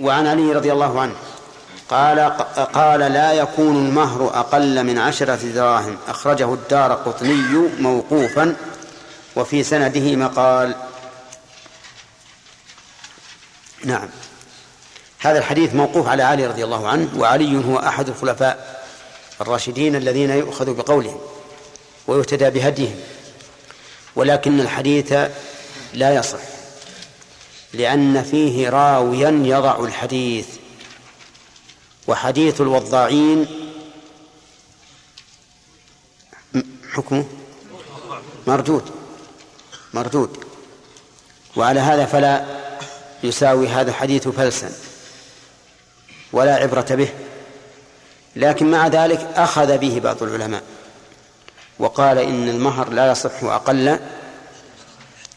وعن علي رضي الله عنه قال قال لا يكون المهر أقل من عشرة دراهم. أخرجه الدار قطني موقوفا وفي سنده مقال. نعم. هذا الحديث موقوف على علي رضي الله عنه وعلي هو أحد الخلفاء الراشدين الذين يؤخذ بقولهم ويهتدى بهديهم ولكن الحديث لا يصح. لأن فيه راويا يضع الحديث. وحديث الوضاعين حكمه مردود مردود. وعلى هذا فلا يساوي هذا الحديث فلسا ولا عبرة به. لكن مع ذلك أخذ به بعض العلماء وقال إن المهر لا يصح أقل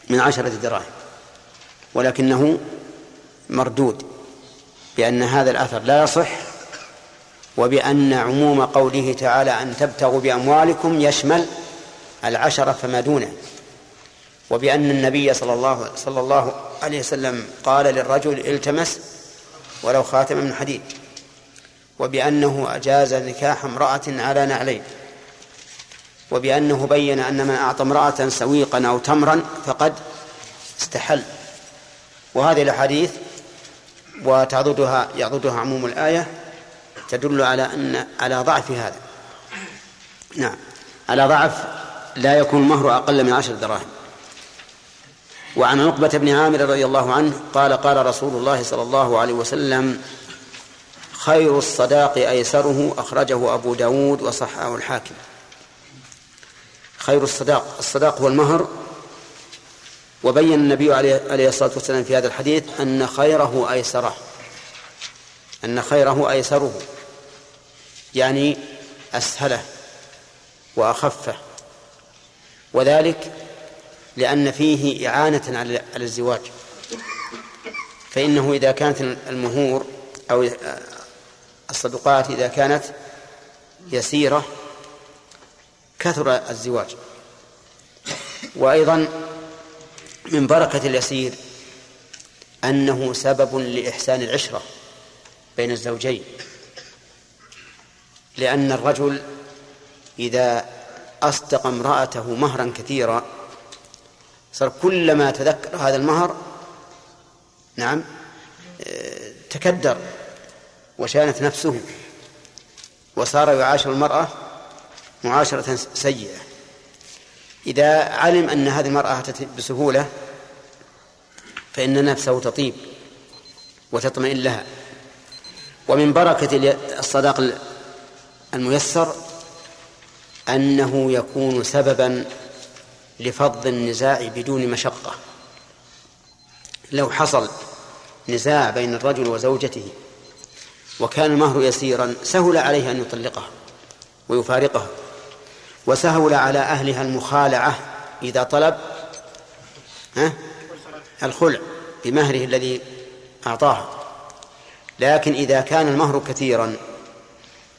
من عشرة دراهم. ولكنه مردود بأن هذا الأثر لا يصح وبأن عموم قوله تعالى أن تبتغوا بأموالكم يشمل العشرة فما دونه. وبأن النبي صلى الله صلى الله عليه وسلم قال للرجل التمس ولو خاتم من حديد. وبأنه أجاز نكاح امرأة على نعلين. وبأنه بين أن من أعطى امرأة سويقا أو تمرا فقد استحل. وهذه الأحاديث وتعضدها يعضدها عموم الآية تدل على أن على ضعف هذا. نعم. على ضعف لا يكون المهر أقل من عشر دراهم. وعن عقبة بن عامر رضي الله عنه قال قال رسول الله صلى الله عليه وسلم خير الصداق أيسره أخرجه أبو داود وصححه الحاكم. خير الصداق الصداق هو المهر وبين النبي عليه الصلاة والسلام في هذا الحديث أن خيره أيسره. أن خيره أيسره. يعني أسهله وأخفه. وذلك لأن فيه إعانة على الزواج. فإنه إذا كانت المهور أو الصدقات إذا كانت يسيرة كثر الزواج. وأيضا من بركة اليسير أنه سبب لإحسان العشرة بين الزوجين لأن الرجل إذا أصدق امرأته مهرا كثيرا صار كلما تذكر هذا المهر نعم تكدر وشانت نفسه وصار يعاشر المرأة معاشرة سيئة. إذا علم أن هذه المرأة بسهولة فإن نفسه تطيب وتطمئن لها. ومن بركة الصداق الميسر أنه يكون سببا لفض النزاع بدون مشقة. لو حصل نزاع بين الرجل وزوجته وكان المهر يسيرا سهل عليه أن يطلقها ويفارقها. وسهل على أهلها المخالعة إذا طلب الخلع بمهره الذي أعطاها لكن إذا كان المهر كثيرا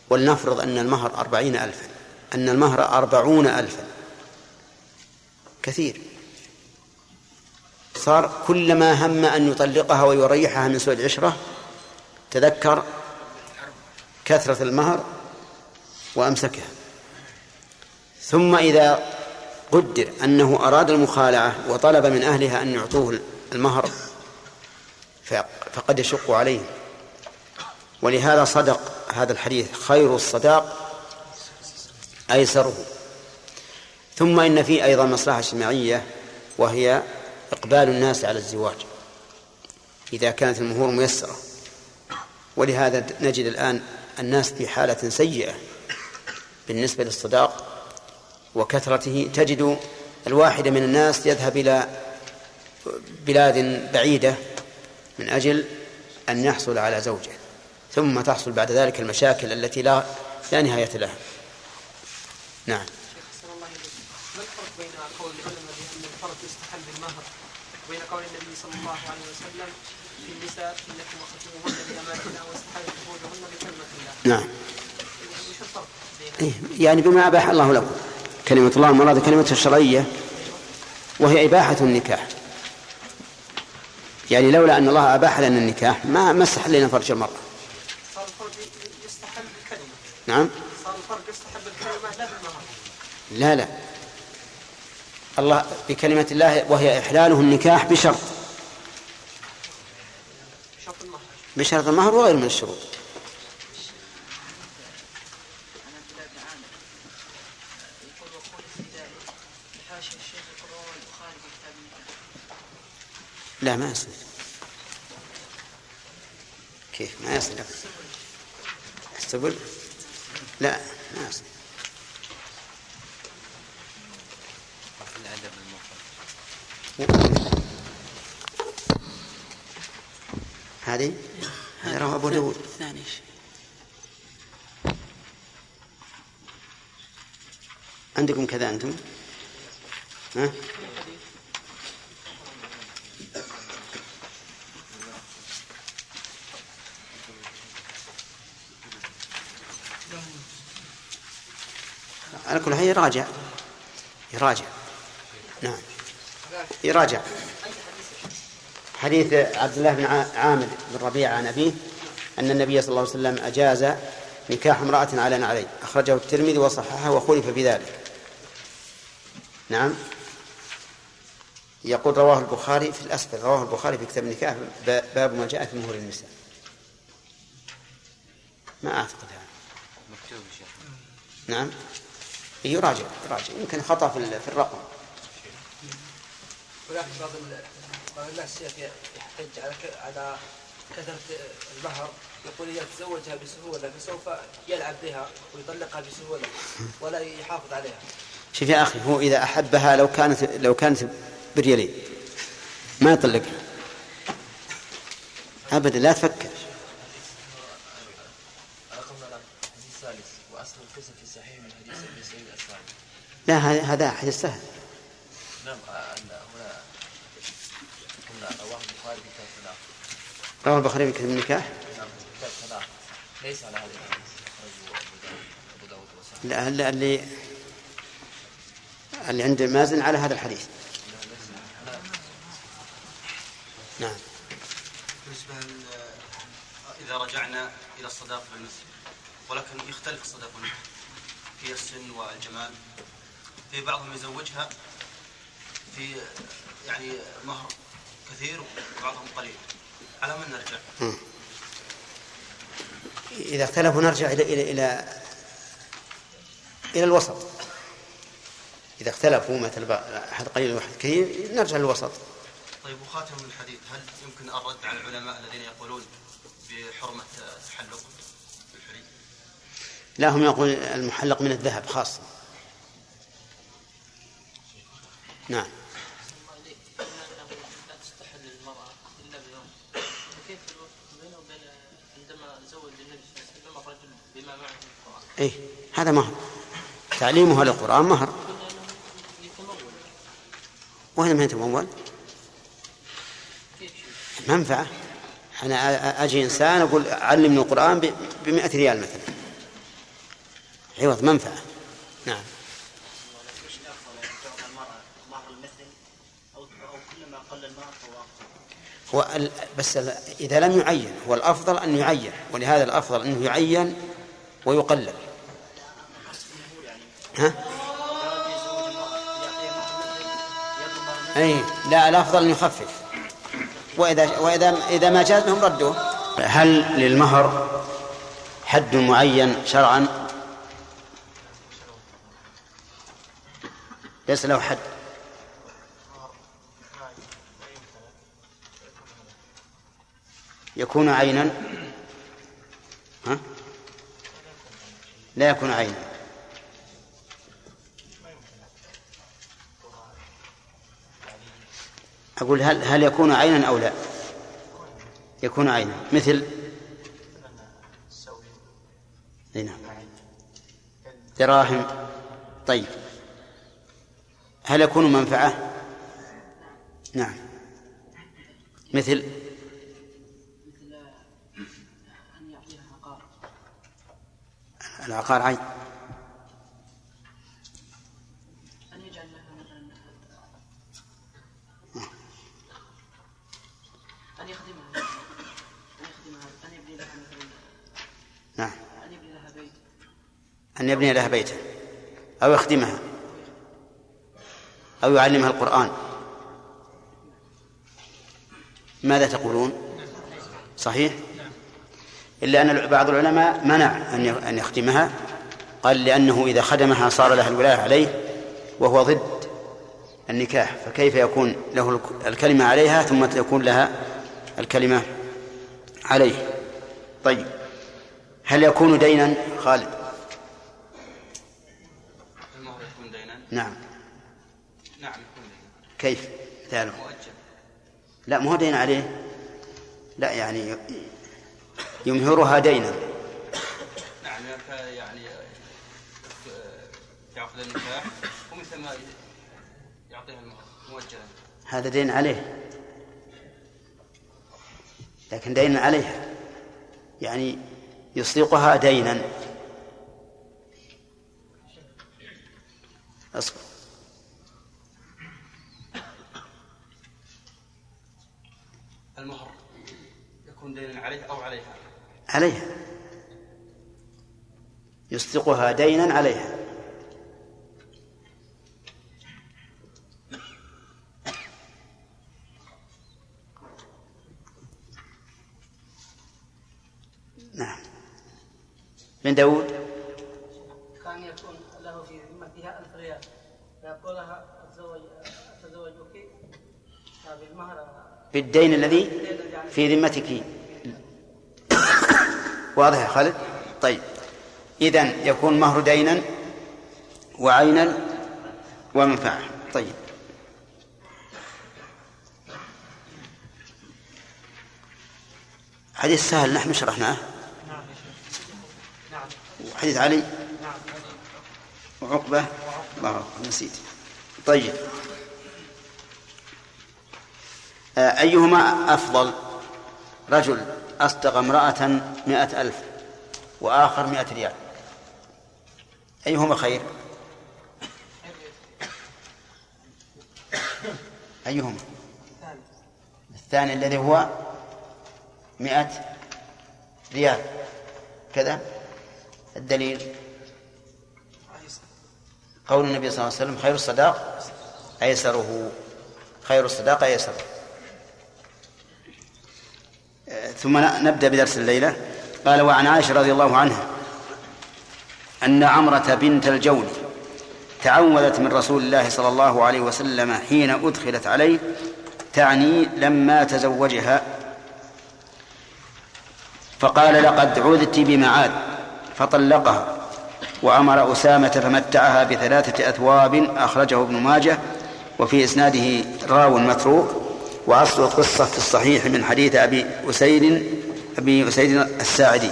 ولنفرض أن المهر أربعين ألفا أن المهر أربعون ألفا كثير. صار كلما هم أن يطلقها ويريحها من سوء العشرة تذكر كثرة المهر وأمسكها. ثم إذا قدر أنه أراد المخالعة وطلب من أهلها أن يعطوه المهر فقد يشق عليه. ولهذا صدق هذا الحديث خير الصداق أيسره. ثم إن فيه أيضا مصلحة اجتماعية وهي إقبال الناس على الزواج إذا كانت المهور ميسرة. ولهذا نجد الآن الناس في حالة سيئة بالنسبة للصداق. وكثرته تجد الواحد من الناس يذهب إلى بلاد بعيدة من أجل أن يحصل على زوجة ثم تحصل بعد ذلك المشاكل التي لا لا نهاية لها. نعم. ما الفرق بين قول العلماء بأن الفرق يستحل بالمهر وبين قول النبي صلى الله عليه وسلم في النساء إنكم وختموهن بأمان الله واستحلت فروجهن بكلمة الله نعم. إيه، يعني بما أباح الله لكم. كلمة الله مراد كلمة الشرعية وهي إباحة النكاح. يعني لولا أن الله أباح لنا النكاح ما ما استحلينا فرج المرأة. صار الفرد يستحل بالكلمة نعم؟ صار الفرد يستحل بالكلمة لا بالمهر لا. لا الله بكلمة الله وهي إحلاله النكاح بشرط. شرط المهر. بشرط المهر وغير من الشروط يقول وقول ابتدائي بحاشية الشيخ يقرون البخاري في كتاب النكاح لا ما يصير كيف؟ ما يصير السبل لا ما يصير هذه؟ هذا رواه أبو داود. الثاني عندكم كذا أنتم؟ ها؟ على كل حال يراجع يراجع نعم. يراجع حديث عبد الله بن عا- عامر بن ربيعة عن أبيه أن النبي صلى الله عليه وسلم أجاز نكاح امرأة على نعلين. أخرجه الترمذي وصححه وخلف في ذلك نعم. يقول رواه البخاري في الأسفل رواه البخاري في كتاب النكاح باب ما جاء في مهور النساء. ما أعتقد هذا. نعم. يراجع يراجع. يمكن خطأ في ال- في الرقم. ولكن بعض بعض الناس يحتج على على كثرة المهر. يقول إذا تزوجها بسهولة فسوف يلعب بها ويطلقها بسهولة ولا يحافظ عليها. شوف يا أخي هو إذا أحبها لو كانت لو كانت بريالين ما يطلقها. أبدا لا تفكر رقم الحديث الثالث واصل القصة في صحيح من حديث ابي سعيد الاسماعيلي لا هذا- هذا حديث سهل نعم هنا قلنا رواه البخاري في كتاب الطلاق رواه البخاري في كتاب النكاح؟ نعم كتاب الطلاق ليس على هذا الحديث. لا لا، اللي اللي عند مازن على هذا الحديث. نعم. بالنسبة إذا رجعنا إلى الصداق بالنسبة ولكن يختلف الصداق في السن والجمال. في بعضهم يزوجها في يعني مهر كثير وبعضهم قليل. على من نرجع؟ إذا اختلفوا نرجع إلى إلى إلى إلى الوسط. إذا اختلفوا مثل بقى أحد قليل وأحد كثير نرجع للوسط. طيب وخاتم الحديث هل يمكن الرد على العلماء الذين يقولون بحرمة التحلق بالحلي؟ لا هم يقول المحلق من الذهب خاصة. القران إيه هذا مهر. تعليمها للقرآن مهر. وهذا ما يتمول؟ منفعة. أنا أجي إنسان أقول علمني القرآن بمئة ريال مثلا. عوض منفعة. نعم وش الافضل يعني تعطى المراه مهر المثل أو أو كلما قل المهر فهو افضل هو بس إذا لم يعين هو الأفضل أن يعين ولهذا الأفضل أنه يعين ويقلل. ها؟ أي لا الأفضل أن يخفف. وإذا وإذا إذا ما جاز لهم ردوه. هل للمهر حد معين شرعا؟ ليس له حد. يكون عينا؟ ها؟ لا يكون عينا. أقول هل هل يكون عينا أو لا؟ يكون عينا. مثل؟ نعم. دراهم. طيب. هل يكون منفعة؟ نعم. مثل؟ العقار عين. نعم. أن يبني لها بيتا. أو يخدمها. أو يعلمها القرآن. ماذا تقولون؟ صحيح؟ إلا أن بعض العلماء منع أن يخدمها قال لأنه إذا خدمها صار لها الولاية عليه وهو ضد النكاح. فكيف يكون له الكلمة عليها ثم تكون لها الكلمة عليه؟ طيب. هل يكون دينا؟ خالد. المهر يكون دينا؟ نعم. نعم يكون دينا. كيف؟ مثاله. مؤجل. لا مو دين عليه. لا يعني يمهرها دينا. نعم يعني يعقد النكاح ومثل ما يعطيها مؤجلا هذا دين عليه. لكن دين عليها. يعني يصدقها دينا. اصبر. المهر يكون دينا عليه أو عليها. عليها. يصدقها دينا عليها. نعم. بن داود؟ كان يكون له في ذمتها ألف ريال. فيقول لها أتزوج أتزوجك. بالمهر بالدين الذي في ذمتك. واضح يا خالد؟ طيب. إذن يكون مهر دينا وعينا ومنفعة. طيب. حديث سهل نحن شرحناه. وحديث علي. وعقبة. الله نسيت. طيب. آه، أيهما أفضل؟ رجل أصدق امرأة مئة ألف وآخر مئة ريال. أيهما خير؟ أيهما؟ الثاني الذي هو مئة ريال. كذا؟ الدليل؟ قول النبي صلى الله عليه وسلم خير الصداق أيسره. خير الصداق أيسره. ثم نبدأ بدرس الليلة. قال وعن عائشة رضي الله عنها أن عمرة بنت الجون تعوذت من رسول الله صلى الله عليه وسلم حين أدخلت عليه تعني لما تزوجها. فقال لقد عذت بمعاد فطلقها. وأمر أسامة فمتعها بثلاثة أثواب أخرجه ابن ماجه وفي إسناده راو متروك وأصل القصة في الصحيح من حديث أبي أسيد أبي أسيد الساعدي.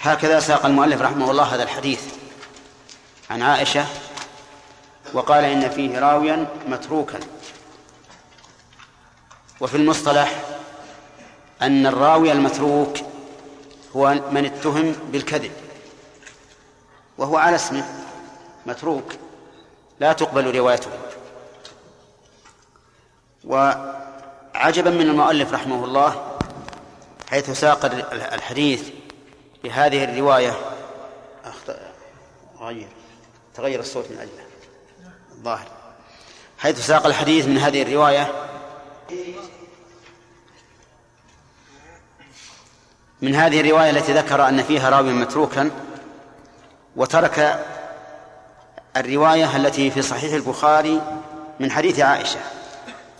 هكذا ساق المؤلف رحمه الله هذا الحديث عن عائشة وقال إن فيه راويا متروكا. وفي المصطلح أن الراوي المتروك هو من اتهم بالكذب وهو على اسمه متروك لا تقبل روايته. وعجبا من المؤلف رحمه الله حيث ساق الحديث بهذه الرواية. غير. تغير الصوت من أجله. الظاهر. حيث ساق الحديث من هذه الرواية. من هذه الرواية التي ذكر أن فيها راوي متروكا وترك الرواية التي في صحيح البخاري من حديث عائشة.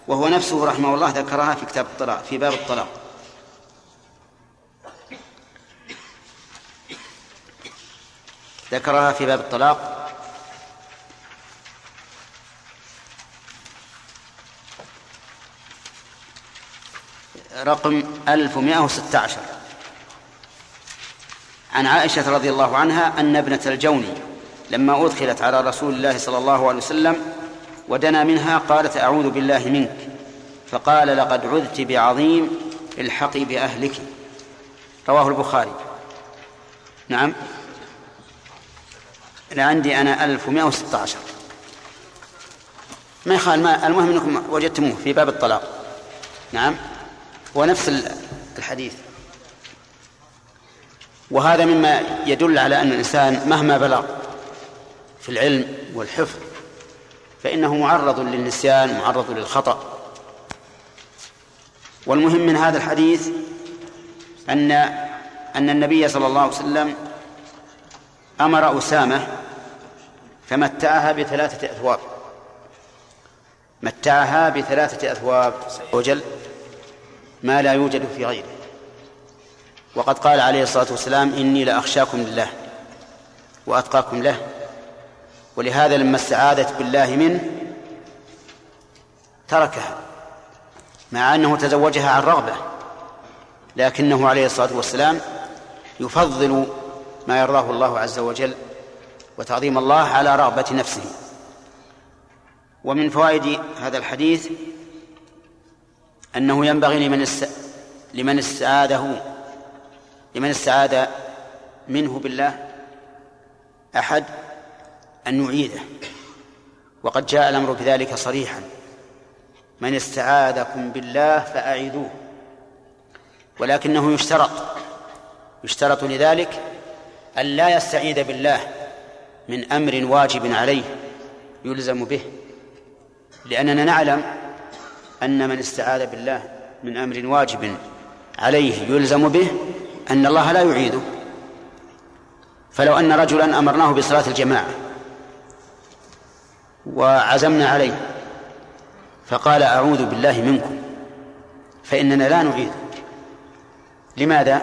وهو نفسه رحمه الله ذكرها في كتاب الطلاق في باب الطلاق. ذكرها في باب الطلاق. رقم 1116 عن عائشة رضي الله عنها أن ابنة الجوني لما أدخلت على رسول الله صلى الله عليه وسلم ودنا منها قالت أعوذ بالله منك فقال لقد عذت بعظيم الحقي بأهلك. رواه البخاري. نعم. عندي أنا 1116 ما يخال ما المهم أنكم وجدتموه في باب الطلاق. نعم. هو نفس الحديث. وهذا مما يدل على أن الإنسان مهما بلغ في العلم والحفظ فإنه معرض للنسيان معرض للخطأ. والمهم من هذا الحديث أن أن النبي صلى الله عليه وسلم أمر أسامة فمتعها بثلاثة أثواب. متعها بثلاثة أثواب. وجل ما لا يوجد في غيره. وقد قال عليه الصلاة والسلام إني لأخشاكم لله وأتقاكم له ولهذا لما استعاذت بالله منه تركها مع أنه تزوجها عن رغبة لكنه عليه الصلاة والسلام يفضل ما يرضاه الله عز وجل وتعظيم الله على رغبة نفسه. ومن فوائد هذا الحديث أنه ينبغي لمن است... لمن استعاذه لمن استعاذ منه بالله أحد أن يعيده وقد جاء الأمر بذلك صريحا. من استعاذكم بالله فأعيذوه ولكنه يشترط. يشترط لذلك أن لا يستعيذ بالله من أمر واجب عليه يلزم به. لأننا نعلم أن من استعاذ بالله من أمر واجب عليه يلزم به أن الله لا يعيده. فلو أن رجلا أمرناه بصلاة الجماعة وعزمنا عليه فقال أعوذ بالله منكم فإننا لا نعيده لماذا؟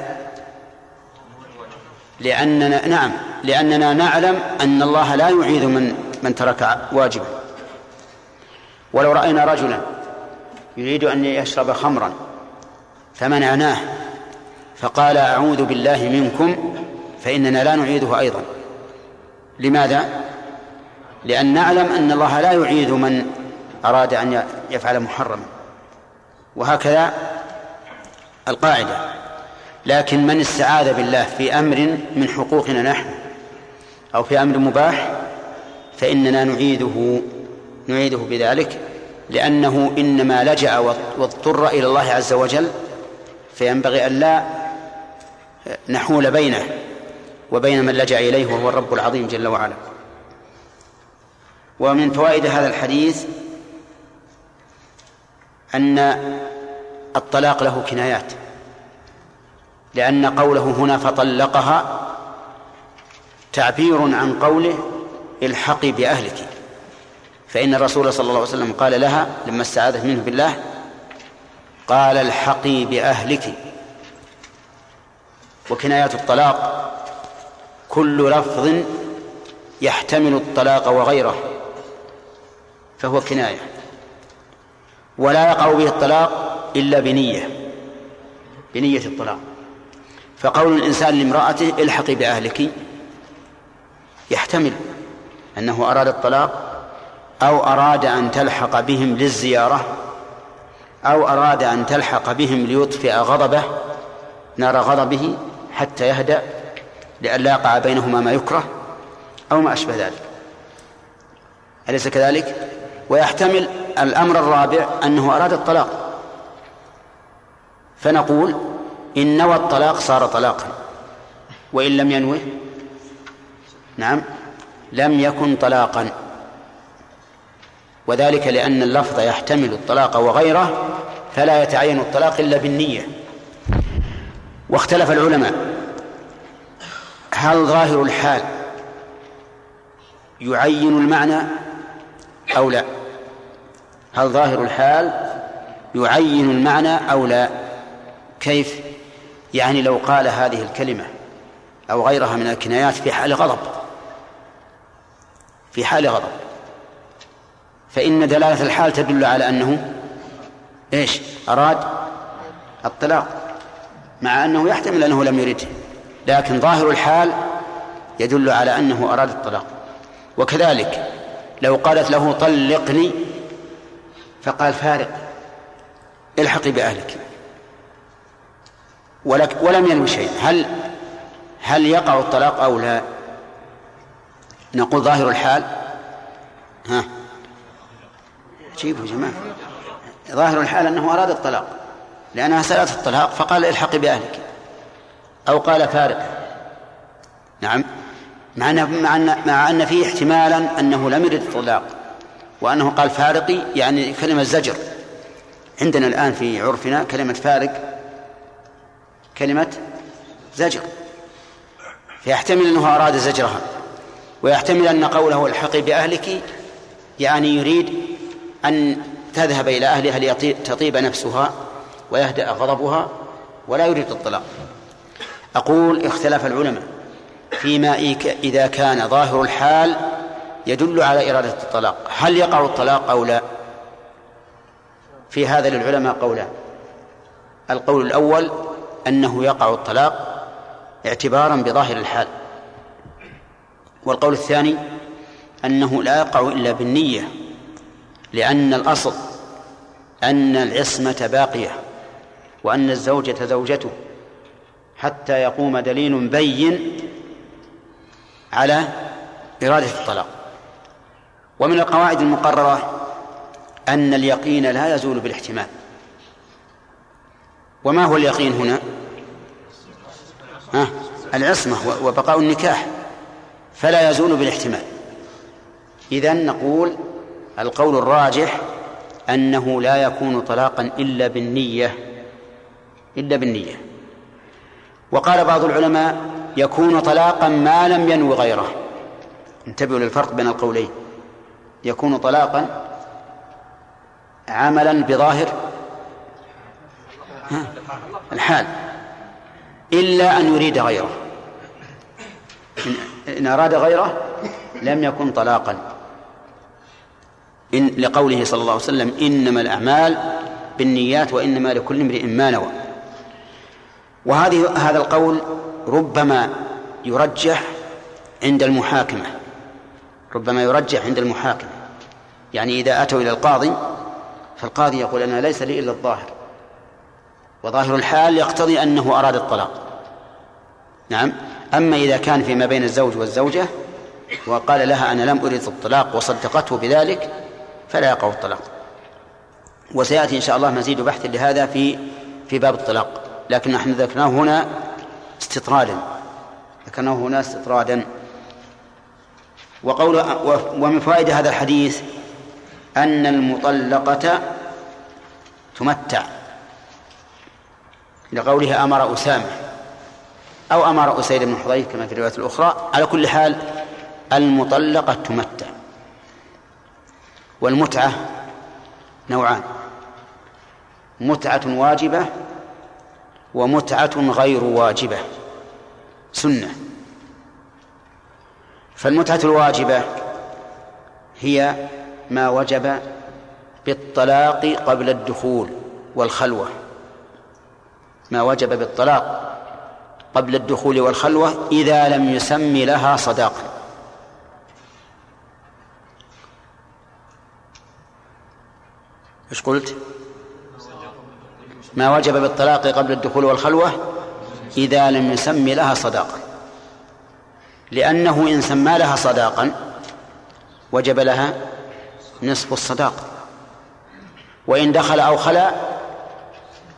لأننا نعم لأننا نعلم أن الله لا يعيد من من ترك واجبا ولو رأينا رجلا يريد أن يشرب خمرا فمنعناه فقال أعوذ بالله منكم فإننا لا نعيده أيضا لماذا؟ لأن نعلم أن الله لا يعيد من أراد أن يفعل محرما. وهكذا القاعدة. لكن من استعاذ بالله في أمر من حقوقنا نحن أو في أمر مباح فإننا نعيده نعيده بذلك لأنه إنما لجأ واضطر إلى الله عز وجل فينبغي أن لا نحول بينه وبين من لجأ إليه وهو الرب العظيم جل وعلا. ومن فوائد هذا الحديث أن الطلاق له كنايات لأن قوله هنا فطلقها تعبير عن قوله الحقي بأهلك. فإن الرسول صلى الله عليه وسلم قال لها لما استعاذت منه بالله قال الحقي بأهلك. وكنايات الطلاق كل لفظ يحتمل الطلاق وغيره. فهو كناية. ولا يقع به الطلاق إلا بنية بنية الطلاق. فقول الإنسان لامرأته الحقي بأهلك يحتمل أنه أراد الطلاق أو أراد أن تلحق بهم للزيارة أو أراد أن تلحق بهم ليطفئ غضبه نار غضبه حتى يهدأ لئلا يقع بينهما ما يكره أو ما أشبه ذلك. أليس كذلك؟ ويحتمل الأمر الرابع أنه أراد الطلاق. فنقول إن نوى الطلاق صار طلاقا. وإن لم ينوه نعم لم يكن طلاقا. وذلك لأن اللفظ يحتمل الطلاق وغيره فلا يتعين الطلاق إلا بالنية. واختلف العلماء. هل ظاهر الحال يعين المعنى أو لا؟ هل ظاهر الحال يعين المعنى أو لا؟ كيف؟ يعني لو قال هذه الكلمة أو غيرها من الكنايات في حال غضب. في حال غضب. فإن دلالة الحال تدل على أنه إيش؟ أراد الطلاق. مع أنه يحتمل أنه لم يرده. لكن ظاهر الحال يدل على أنه أراد الطلاق. وكذلك لو قالت له طلقني فقال فارق الحقي بأهلك. ولك ولم ينوي شيء. هل هل يقع الطلاق أو لا؟ نقول ظاهر الحال. ها. جيبوا يا جماعة. ظاهر الحال أنه أراد الطلاق لأنها سألت الطلاق فقال الحقي بأهلك. أو قال فارق. نعم. مع مع أن مع أن فيه احتمالا أنه لم يرد الطلاق. وأنه قال فارقي يعني كلمة زجر. عندنا الآن في عرفنا كلمة فارق كلمة زجر. فيحتمل أنه أراد زجرها ويحتمل أن قوله الحقي بأهلك يعني يريد أن تذهب إلى أهلها لتطيب نفسها ويهدأ غضبها ولا يريد الطلاق. أقول اختلف العلماء فيما إذا كان ظاهر الحال يدل على إرادة الطلاق. هل يقع الطلاق أو لا؟ في هذا للعلماء قولان القول الأول أنه يقع الطلاق اعتبارا بظاهر الحال. والقول الثاني أنه لا يقع إلا بالنية لأن الأصل أن العصمة باقية وأن الزوجة زوجته حتى يقوم دليل بين على إرادة الطلاق. ومن القواعد المقررة أن اليقين لا يزول بالاحتمال. وما هو اليقين هنا؟ ها؟ العصمة وبقاء النكاح فلا يزول بالاحتمال. إذا نقول القول الراجح أنه لا يكون طلاقا إلا بالنية إلا بالنية. وقال بعض العلماء يكون طلاقا ما لم ينو غيره. انتبهوا للفرق بين القولين. يكون طلاقا عملا بظاهر؟ الحال. إلا أن يريد غيره. إن أراد غيره لم يكن طلاقا. إن لقوله صلى الله عليه وسلم إنما الأعمال بالنيات وإنما لكل امرئ ما نوى. وهذه هذا القول ربما يرجح عند المحاكمة. ربما يرجح عند المحاكمة يعني إذا أتوا إلى القاضي فالقاضي يقول أنا ليس لي إلا الظاهر. وظاهر الحال يقتضي أنه أراد الطلاق. نعم. أما إذا كان فيما بين الزوج والزوجة وقال لها أنا لم أريد الطلاق وصدقته بذلك فلا يقع الطلاق. وسيأتي إن شاء الله مزيد بحث لهذا في في باب الطلاق. لكن نحن ذكرناه هنا استطرادا. ذكرناه هنا استطرادا. وقول ومن فوائد هذا الحديث أن المطلقة تمتع لقولها أمر أسامة أو أمر أسيد بن حضير كما في الرواية الأخرى. على كل حال المطلقة تمتع والمتعة نوعان متعة واجبة ومتعة غير واجبة. سنة. فالمتعة الواجبة هي ما وجب بالطلاق قبل الدخول والخلوة. ما وجب بالطلاق قبل الدخول والخلوة إذا لم يسم لها صداقة إيش قلت؟ ما وجب بالطلاق قبل الدخول والخلوة إذا لم يسم لها صداقة لأنه إن سمى لها صداقا وجب لها نصف الصداقة وإن دخل أو خلا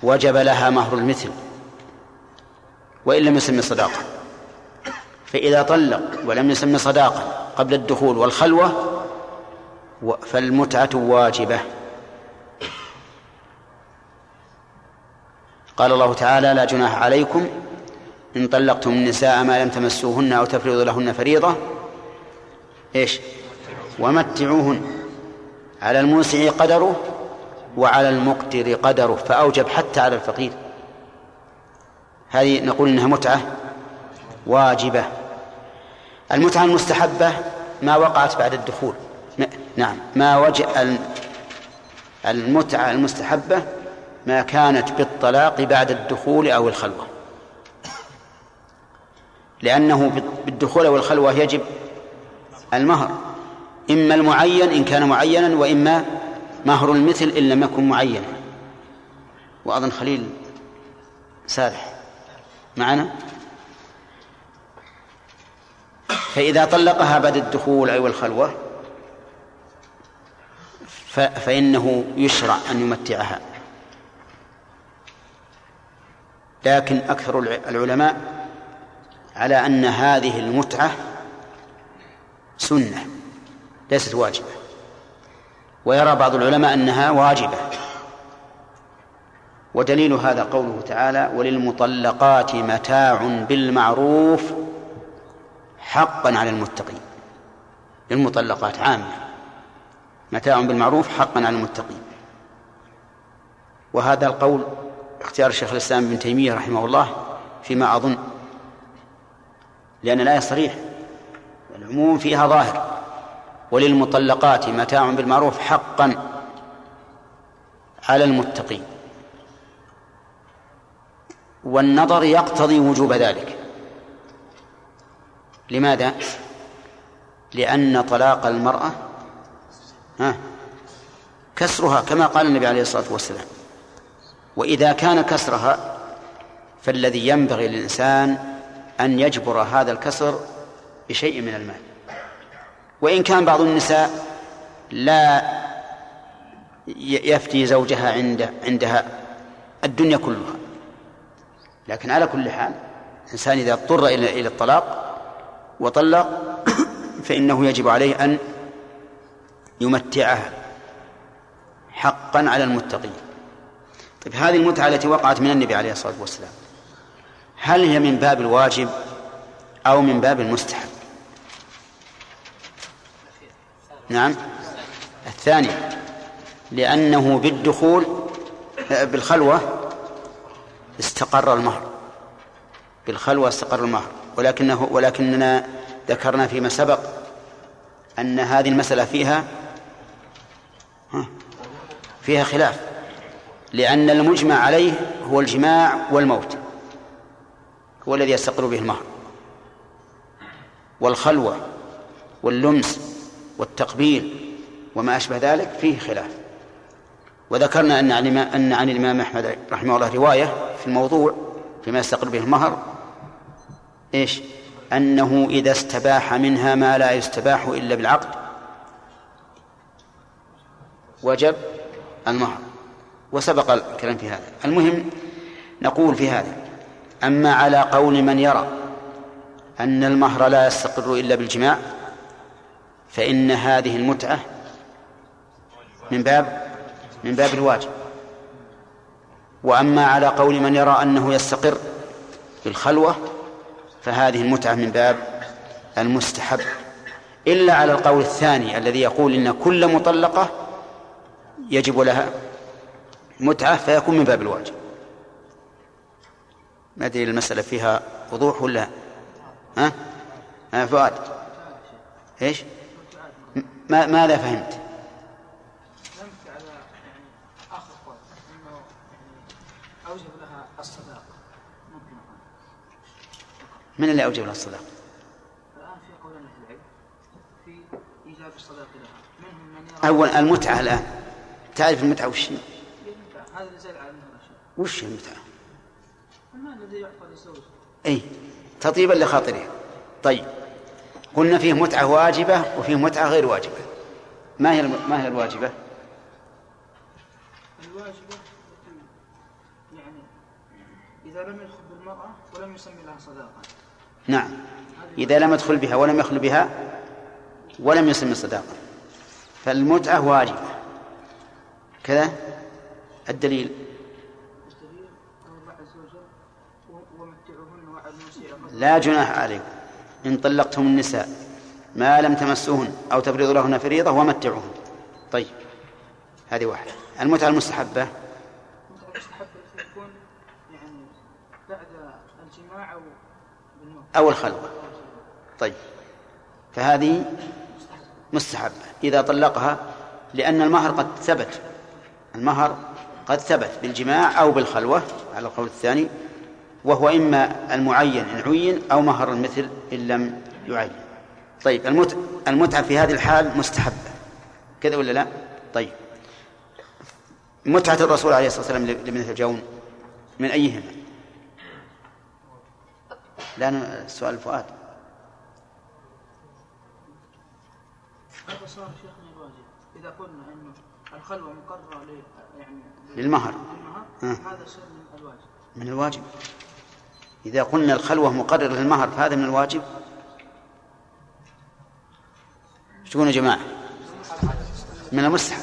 وجب لها مهر المثل. وإن لم يسمي صداقة فإذا طلق ولم يسمي صداقة قبل الدخول والخلوة فالمتعة واجبة. قال الله تعالى لا جناح عليكم إن طلقتم النساء ما لم تمسوهن أو تفرضوا لهن فريضة إيش؟ ومتعوهن. على الموسع قدره وعلى المقتر قدره فأوجب حتى على الفقير. هذه نقول إنها متعة واجبة. المتعة المستحبة ما وقعت بعد الدخول. نعم. ما وجه المتعة المستحبة ما كانت بالطلاق بعد الدخول أو الخلوة. لأنه بالدخول أو الخلوة يجب المهر. إما المعين إن كان معينا وإما مهر المثل إن لم يكن معينا. وأظن خليل سارح معنا. فإذا طلقها بعد الدخول أو الخلوة فإنه يشرع أن يمتعها. لكن أكثر العلماء على أن هذه المتعة سنة ليست واجبة. ويرى بعض العلماء أنها واجبة. ودليل هذا قوله تعالى وللمطلقات متاع بالمعروف حقا على المتقين. للمطلقات عامة. متاع بالمعروف حقا على المتقين. وهذا القول اختيار شيخ الإسلام ابن تيمية رحمه الله فيما أظن لأن الآية صريح العموم فيها ظاهر. وللمطلقات متاع بالمعروف حقا على المتقين. والنظر يقتضي وجوب ذلك. لماذا؟ لأن طلاق المرأة ها كسرها كما قال النبي عليه الصلاة والسلام. وإذا كان كسرها فالذي ينبغي للإنسان أن يجبر هذا الكسر بشيء من المال. وإن كان بعض النساء لا يفتي زوجها عند عندها الدنيا كلها. لكن على كل حال الإنسان إذا اضطر إلى إلى الطلاق وطلق فإنه يجب عليه أن يمتعها حقا على المتقين. طيب هذه المتعة التي وقعت من النبي عليه الصلاة والسلام. هل هي من باب الواجب أو من باب المستحب؟ نعم. الثاني لأنه بالدخول بالخلوة استقر المهر. بالخلوة استقر المهر. ولكنه ولكننا ذكرنا فيما سبق أن هذه المسألة فيها فيها خلاف لأن المجمع عليه هو الجماع والموت. هو الذي يستقر به المهر. والخلوة واللمس والتقبيل وما أشبه ذلك فيه خلاف. وذكرنا أن عن أن عن الإمام أحمد رحمه الله رواية في الموضوع فيما يستقر به المهر. إيش؟ أنه إذا استباح منها ما لا يستباح إلا بالعقد. وجب المهر. وسبق الكلام في هذا. المهم نقول في هذا أما على قول من يرى أن المهر لا يستقر إلا بالجماع فإن هذه المتعة من باب من باب الواجب. وأما على قول من يرى أنه يستقر بالخلوة فهذه المتعة من باب المستحب. إلا على القول الثاني الذي يقول إن كل مطلقة يجب لها متعة فيكون من باب الواجب. ما أدري المسألة فيها وضوح ولا ها؟ ها فؤاد إيش؟ ما ماذا فهمت؟ اوجب لها الصداقه ممكن من اللي أوجب لها الصداقة؟ الان في قول أهل العلم في ايجاب الصداقه لها منهم من يرى أول المتعة الآن تعرف المتعة وش هي؟ هذا اللي زال على وش المتعة؟ الذي يعطى أي تطيبا لخاطرها. طيب قلنا فيه متعة واجبة وفيه متعة غير واجبة. ما هي ما هي الواجبة؟ الواجبة يعني إذا لم يدخل بالمرأة ولم يسمي لها صداقة. نعم. إذا لم يدخل بها ولم يخل بها ولم يسمي صداقة. فالمتعة واجبة. كذا؟ الدليل قول الله عز وجل و- ومتعوهن وعلى المسيء قدره لا جناح عليكم. إن طلقتم النساء ما لم تمسوهن أو تفرضوا لهن فريضة ومتعوهن. طيب هذه واحدة. المتعة المستحبة؟ أو الخلوة طيب فهذه مستحبة. إذا طلقها لأن المهر قد ثبت. المهر قد ثبت بالجماع أو بالخلوة على القول الثاني. وهو إما المعين إن عين أو مهر المثل إن لم يعين. طيب المتعة, المتعة في هذه الحال مستحبة. كذا ولا لا؟ طيب. متعة الرسول عليه الصلاة والسلام لابنة الجون من أيهما؟ لأن سؤال فؤاد هذا صار شيخ من الواجب. اذا قلنا انه الخلوه مقرره ل يعني للمهر للمهر آه. هذا صار من الواجب. من الواجب. إذا قلنا الخلوة مقررة للمهر فهذا من الواجب؟ تقولون يا جماعة. من المستحب.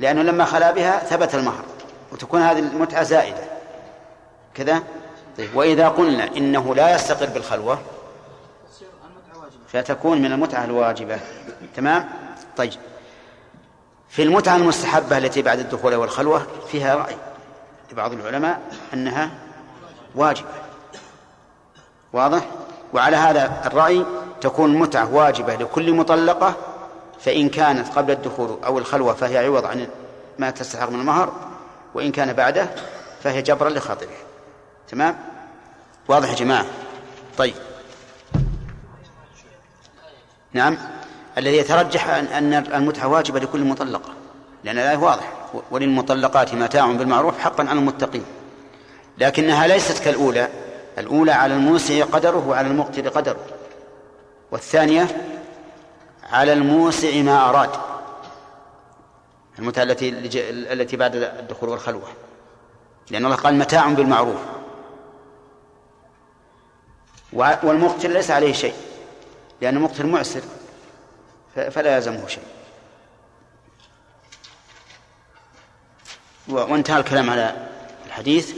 لأنه لما خلا بها ثبت المهر وتكون هذه المتعة زائدة. كذا؟ طيب. وإذا قلنا إنه لا يستقر بالخلوة فتكون من المتعة الواجبة. تمام؟ طيب. في المتعة المستحبة التي بعد الدخول والخلوة فيها رأي لبعض العلماء أنها واجبة واضح؟ وعلى هذا الرأي تكون المتعة واجبة لكل مطلقة فإن كانت قبل الدخول أو الخلوة فهي عوض عن ما تستحق من المهر وإن كان بعده فهي جبرا لخاطره تمام؟ واضح يا جماعة؟ طيب. نعم. الذي يترجح أن المتعة واجبة لكل مطلقة لأن الآية واضح وللمطلقات متاع بالمعروف حقا على المتقين. لكنها ليست كالأولى. الأولى على الموسع قدره وعلى المقتر قدره. والثانية على الموسع ما أراد. المتعة التي التي بعد الدخول والخلوة. لأن الله قال متاع بالمعروف. والمقتل ليس عليه شيء. لأن المقتل معسر فلا يلزمه شيء. وانتهى الكلام على الحديث.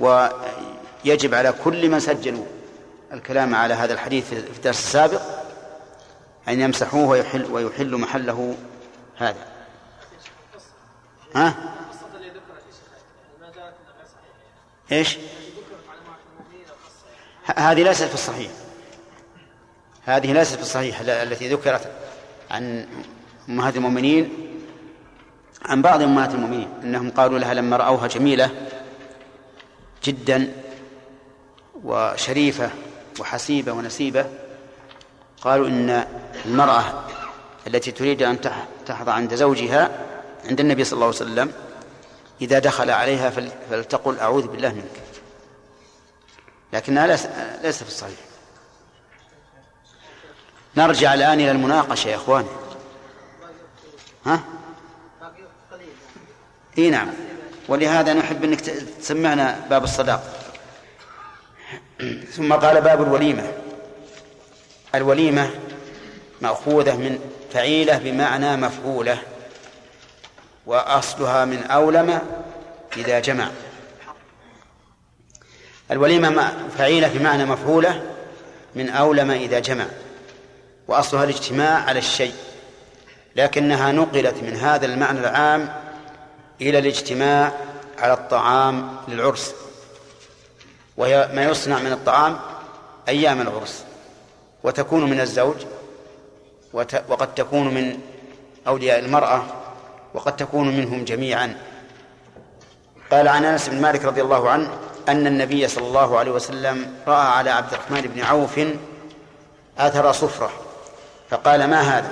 ويجب على كل من سجلوا الكلام على هذا الحديث في الدرس السابق أن يمسحوه ويحل ويحل محله هذا ها؟ إيش؟ هذه ليست في الصحيح هذه ليست في الصحيح التي ذكرت عن أمهات المؤمنين عن بعض أمهات المؤمنين أنهم قالوا لها لما رأوها جميلة جدا وشريفة وحسيبة ونسيبة قالوا إن المرأة التي تريد أن تحظى عند زوجها عند النبي صلى الله عليه وسلم إذا دخل عليها فلتقل أعوذ بالله منك. لكنها ليست في الصحيح. نرجع الآن إلى المناقشة يا إخوان ها؟ إي نعم. ولهذا نحب أنك تسمعنا باب الصداق. ثم قال باب الوليمة. الوليمة مأخوذة من فعيلة بمعنى مفعولة وأصلها من أولم إذا جمع. الوليمة فعيلة بمعنى مفعولة من أولم إذا جمع وأصلها الاجتماع على الشيء لكنها نقلت من هذا المعنى العام إلى الاجتماع على الطعام للعرس وهي ما يصنع من الطعام أيام العرس وتكون من الزوج وقد تكون من أولياء المرأة وقد تكون منهم جميعا. قال عن أنس بن مالك رضي الله عنه أن النبي صلى الله عليه وسلم رأى على عبد الرحمن بن عوف أثر صفرة فقال ما هذا؟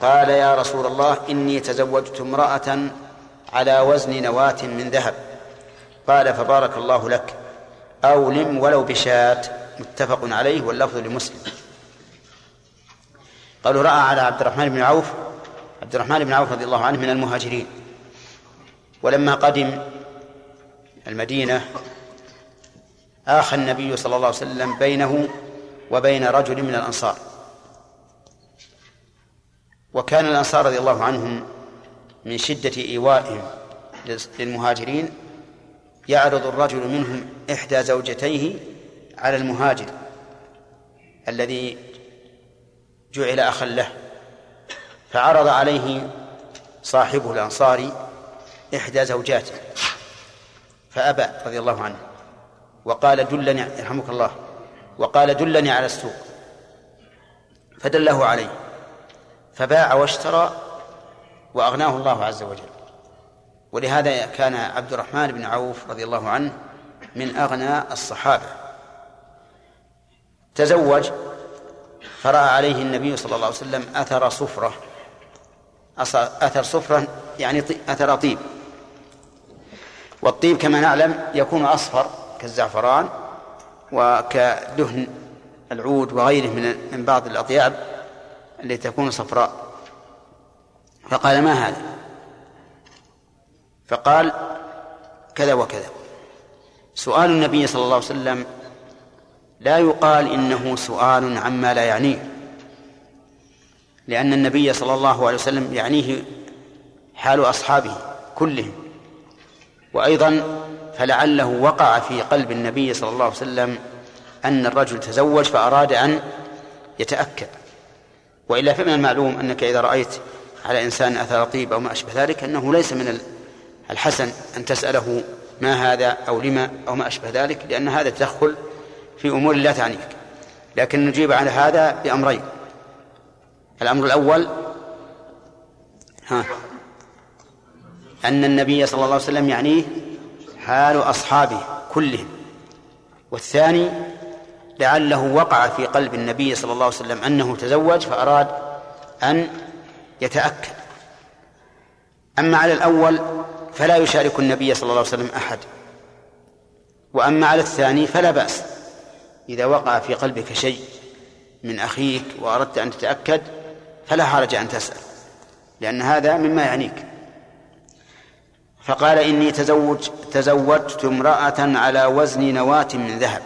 قال يا رسول الله إني تزوجت امرأة على وزن نواة من ذهب. قال فبارك الله لك. أولم ولو بشاة. متفق عليه واللفظ لمسلم. قالوا رأى على عبد الرحمن بن عوف عبد الرحمن بن عوف رضي الله عنه من المهاجرين. ولما قدم المدينة آخى النبي صلى الله عليه وسلم بينه وبين رجل من الأنصار. وكان الأنصار رضي الله عنهم من شدة إيوائهم للمهاجرين يعرض الرجل منهم إحدى زوجتيه على المهاجر الذي جعل أخا له فعرض عليه صاحبه الأنصاري إحدى زوجاته فأبى رضي الله عنه وقال دلني يرحمك الله وقال دلني على السوق فدله عليه فباع واشترى وأغناه الله عز وجل. ولهذا كان عبد الرحمن بن عوف رضي الله عنه من أغنى الصحابة. تزوج فرأى عليه النبي صلى الله عليه وسلم أثر صفرة. أثر صفرة يعني أثر طيب. والطيب كما نعلم يكون أصفر كالزعفران وكدهن العود وغيره من من بعض الأطياب التي تكون صفراء. فقال ما هذا؟ فقال كذا وكذا. سؤال النبي صلى الله عليه وسلم لا يقال إنه سؤال عما لا يعنيه لأن النبي صلى الله عليه وسلم يعنيه حال أصحابه كلهم. وأيضا فلعله وقع في قلب النبي صلى الله عليه وسلم أن الرجل تزوج فأراد أن يتأكد. وإلا فمن المعلوم أنك إذا رأيت على إنسان أثر طيب أو ما أشبه ذلك أنه ليس من الحسن أن تسأله ما هذا أو لما أو ما أشبه ذلك لأن هذا تدخل في أمور لا تعنيك. لكن نجيب على هذا بأمرين. الأمر الأول ها أن النبي صلى الله عليه وسلم يعنيه حال أصحابه كلهم. والثاني لعله وقع في قلب النبي صلى الله عليه وسلم أنه تزوج فأراد أن يتأكد. أما على الأول فلا يشارك النبي صلى الله عليه وسلم أحد. وأما على الثاني فلا بأس. إذا وقع في قلبك شيء من أخيك وأردت أن تتأكد فلا حرج أن تسأل لأن هذا مما يعنيك. فقال إني تزوج تزوجت امرأة على وزن نواة من ذهب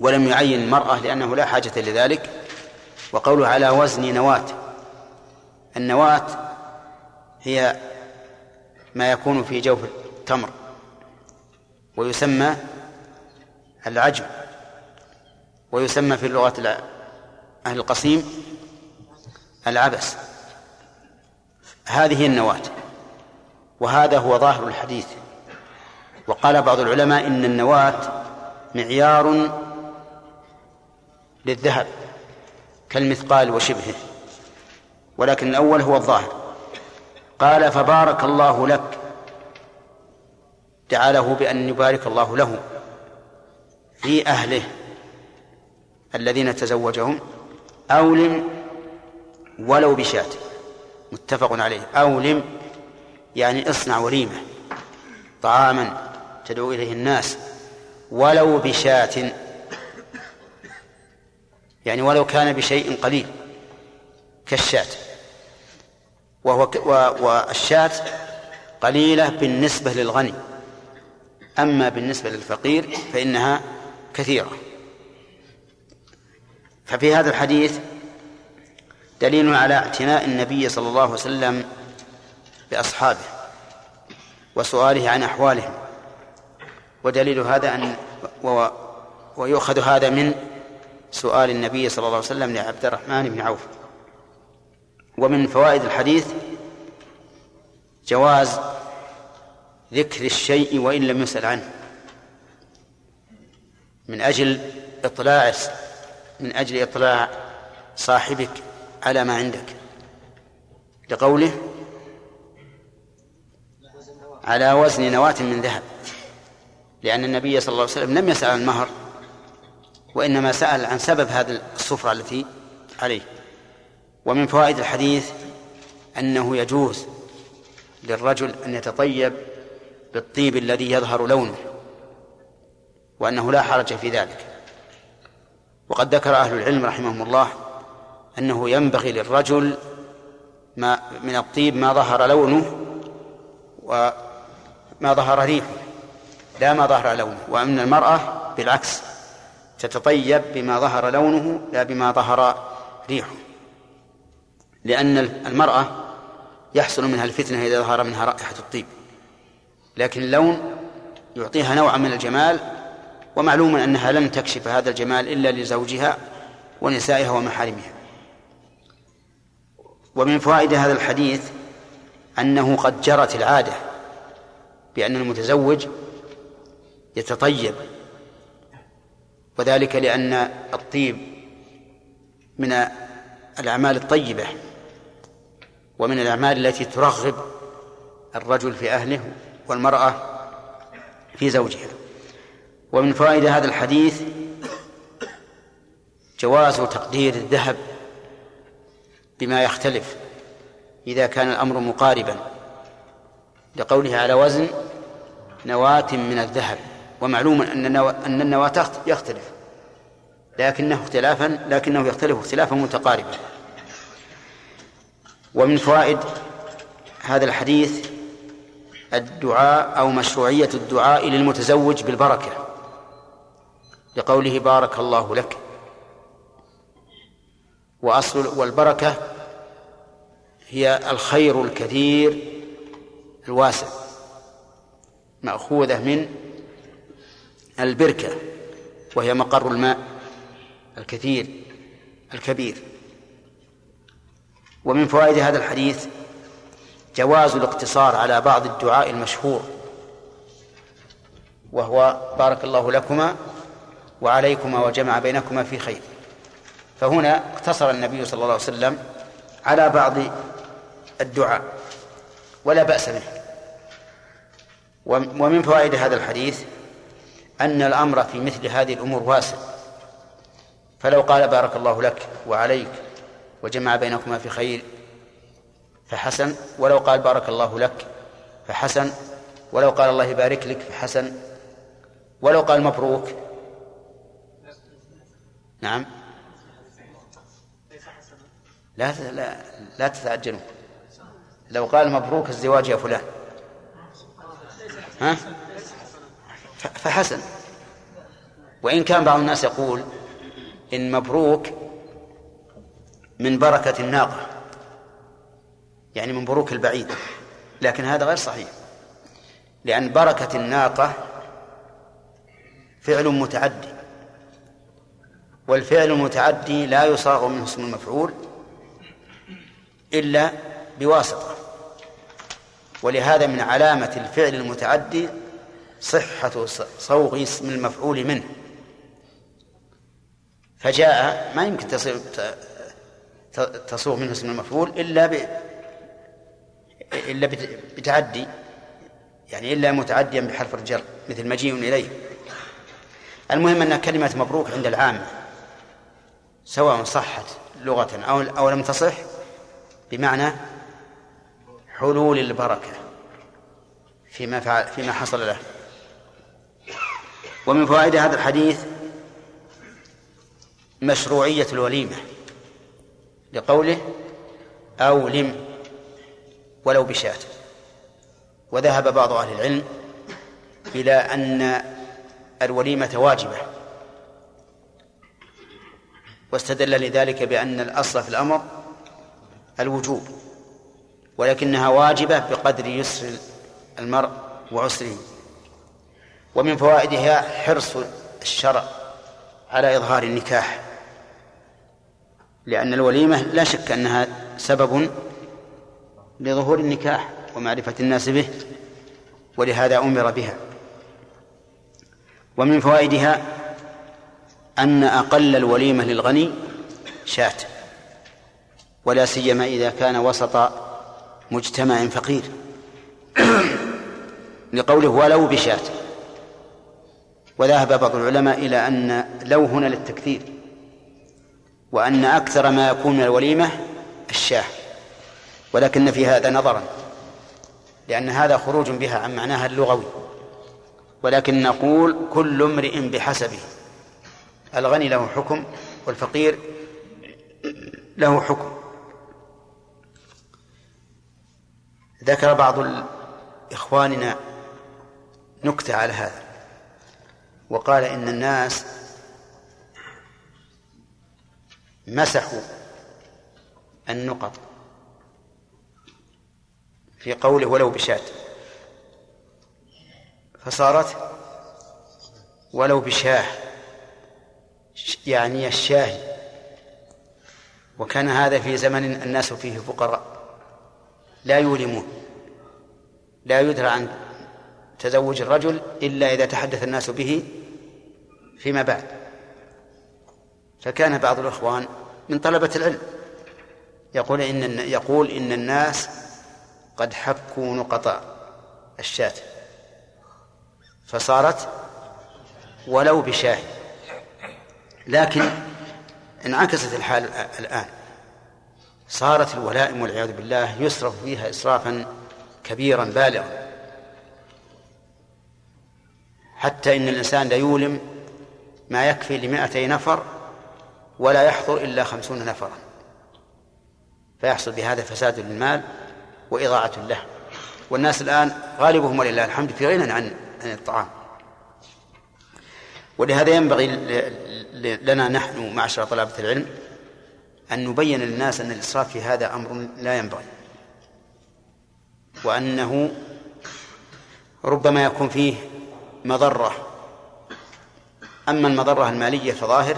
ولم يعين المرأة لأنه لا حاجة لذلك. وقوله على وزن نواة. النواة هي ما يكون في جوف التمر ويسمى العجم ويسمى في اللغة أهل القصيم العبس. هذه النواة وهذا هو ظاهر الحديث. وقال بعض العلماء إن النواة معيار للذهب. كالمثقال وشبهه. ولكن الأول هو الظاهر. قال فبارك الله لك. دعا له بأن يبارك الله له في أهله الذين تزوجهم. أولم ولو بشاة. متفق عليه. أولم يعني اصنع وليمة. طعاما تدعو إليه الناس. ولو بشاة. يعني ولو كان بشيء قليل كالشاة. وهو والشاة قليلة بالنسبة للغني. أما بالنسبة للفقير فإنها كثيرة. ففي هذا الحديث دليل على اعتناء النبي صلى الله عليه وسلم بأصحابه وسؤاله عن أحوالهم. ودليل هذا أن ويؤخذ هذا من سؤال النبي صلى الله عليه وسلم لعبد الرحمن بن عوف. ومن فوائد الحديث جواز ذكر الشيء وإن لم يسأل عنه. من أجل إطلاع من أجل إطلاع صاحبك على ما عندك. لقوله على وزن نواة من ذهب. لأن النبي صلى الله عليه وسلم لم يسأل عن المهر وإنما سأل عن سبب هذه الصفرة التي عليه. ومن فوائد الحديث أنه يجوز للرجل أن يتطيب بالطيب الذي يظهر لونه وأنه لا حرج في ذلك. وقد ذكر أهل العلم رحمهم الله أنه ينبغي للرجل ما من الطيب ما ظهر لونه وما ظهر ريحه لا ما ظهر لونه. وأن المرأة بالعكس تتطيب بما ظهر لونه لا بما ظهر ريحه. لأن المرأة يحصل منها الفتنة إذا ظهر منها رائحة الطيب. لكن اللون يعطيها نوعا من الجمال ومعلوم أنها لن تكشف هذا الجمال إلا لزوجها ونسائها ومحارمها. ومن فوائد هذا الحديث أنه قد جرت العادة بأن المتزوج يتطيب وذلك لأن الطيب من الأعمال الطيبة ومن الأعمال التي ترغب الرجل في أهله والمرأة في زوجها. ومن فوائد هذا الحديث جواز تقدير الذهب بما يختلف إذا كان الأمر مقاربا لقوله على وزن نواة من الذهب. ومعلوم أن أن النواة يختلف. لكنه اختلافا لكنه يختلف اختلافا متقاربا. ومن فوائد هذا الحديث الدعاء أو مشروعية الدعاء للمتزوج بالبركة. لقوله بارك الله لك. وأصل والبركة هي الخير الكثير الواسع مأخوذة من البركة وهي مقر الماء الكثير الكبير. ومن فوائد هذا الحديث جواز الاقتصار على بعض الدعاء المشهور وهو بارك الله لكما وعليكما وجمع بينكما في خير. فهنا اقتصر النبي صلى الله عليه وسلم على بعض الدعاء ولا بأس به. ومن فوائد هذا الحديث أن الأمر في مثل هذه الأمور واسع. فلو قال بارك الله لك وعليك وجمع بينكما في خير فحسن ولو قال بارك الله لك فحسن ولو قال الله يبارك لك فحسن ولو قال مبروك. نعم. لا لا لا تتعجلوا. لو قال مبروك الزواج يا فلان. ها؟ فحسن. وإن كان بعض الناس يقول إن مبروك من بركة الناقة. يعني من بروك البعيد. لكن هذا غير صحيح. لأن بركة الناقة فعل متعدي. والفعل المتعدي لا يصاغ منه اسم المفعول إلا بواسطة. ولهذا من علامة الفعل المتعدي صحة صوغ اسم المفعول منه. فجاء ما يمكن تصوغ منه اسم المفعول إلا ب إلا بتعدي يعني إلا متعديا بحرف الجر مثل مجيء إليه. المهم أن كلمة مبروك عند العامة سواء صحت لغة أو أو لم تصح بمعنى حلول البركة فيما فعل فيما حصل له. ومن فوائد هذا الحديث مشروعية الوليمة لقوله أولم ولو بشاة. وذهب بعض أهل العلم إلى أن الوليمة واجبة واستدل لذلك بأن الأصل في الأمر الوجوب ولكنها واجبة بقدر يسر المرء وعسره. ومن فوائدها حرص الشرع على إظهار النكاح لأن الوليمة لا شك أنها سبب لظهور النكاح ومعرفة الناس به ولهذا أمر بها. ومن فوائدها أن أقل الوليمة للغني شاة ولا سيما إذا كان وسط مجتمع فقير. لقوله ولو بشاة. وذهب بعض العلماء إلى أن لو هنا للتكثير وأن أكثر ما يكون من الوليمة الشاة ولكن في هذا نظرا لأن هذا خروج بها عن معناها اللغوي ولكن نقول كل امرئ بحسبه الغني له حكم والفقير له حكم. ذكر بعض إخواننا نكتة على هذا. وقال إن الناس مسحوا النقط في قوله ولو بشاة فصارت ولو بشاه يعني الشاهي. وكان هذا في زمن الناس فيه فقراء لا يولمون لا يدرى عن تزوج الرجل إلا إذا تحدث الناس به فيما بعد. فكان بعض الإخوان من طلبة العلم يقول إن يقول إن الناس قد حكوا نقط الشاة. فصارت ولو بشاة. لكن انعكست الحال الآن. صارت الولائم والعياذ بالله يصرف فيها إسرافا كبيرا بالغا. حتى إن الإنسان لا يولم ما يكفي لمائتي نفر ولا يحضر إلا خمسون نفرا. فيحصل بهذا فساد للمال وإضاعة له. والناس الآن غالبهم ولله الحمد في غنى عن عن الطعام. ولهذا ينبغي لنا نحن معشر طلبة العلم أن نبين للناس أن الإسراف في هذا أمر لا ينبغي. وأنه ربما يكون فيه مضرة أما المضرة المالية فظاهر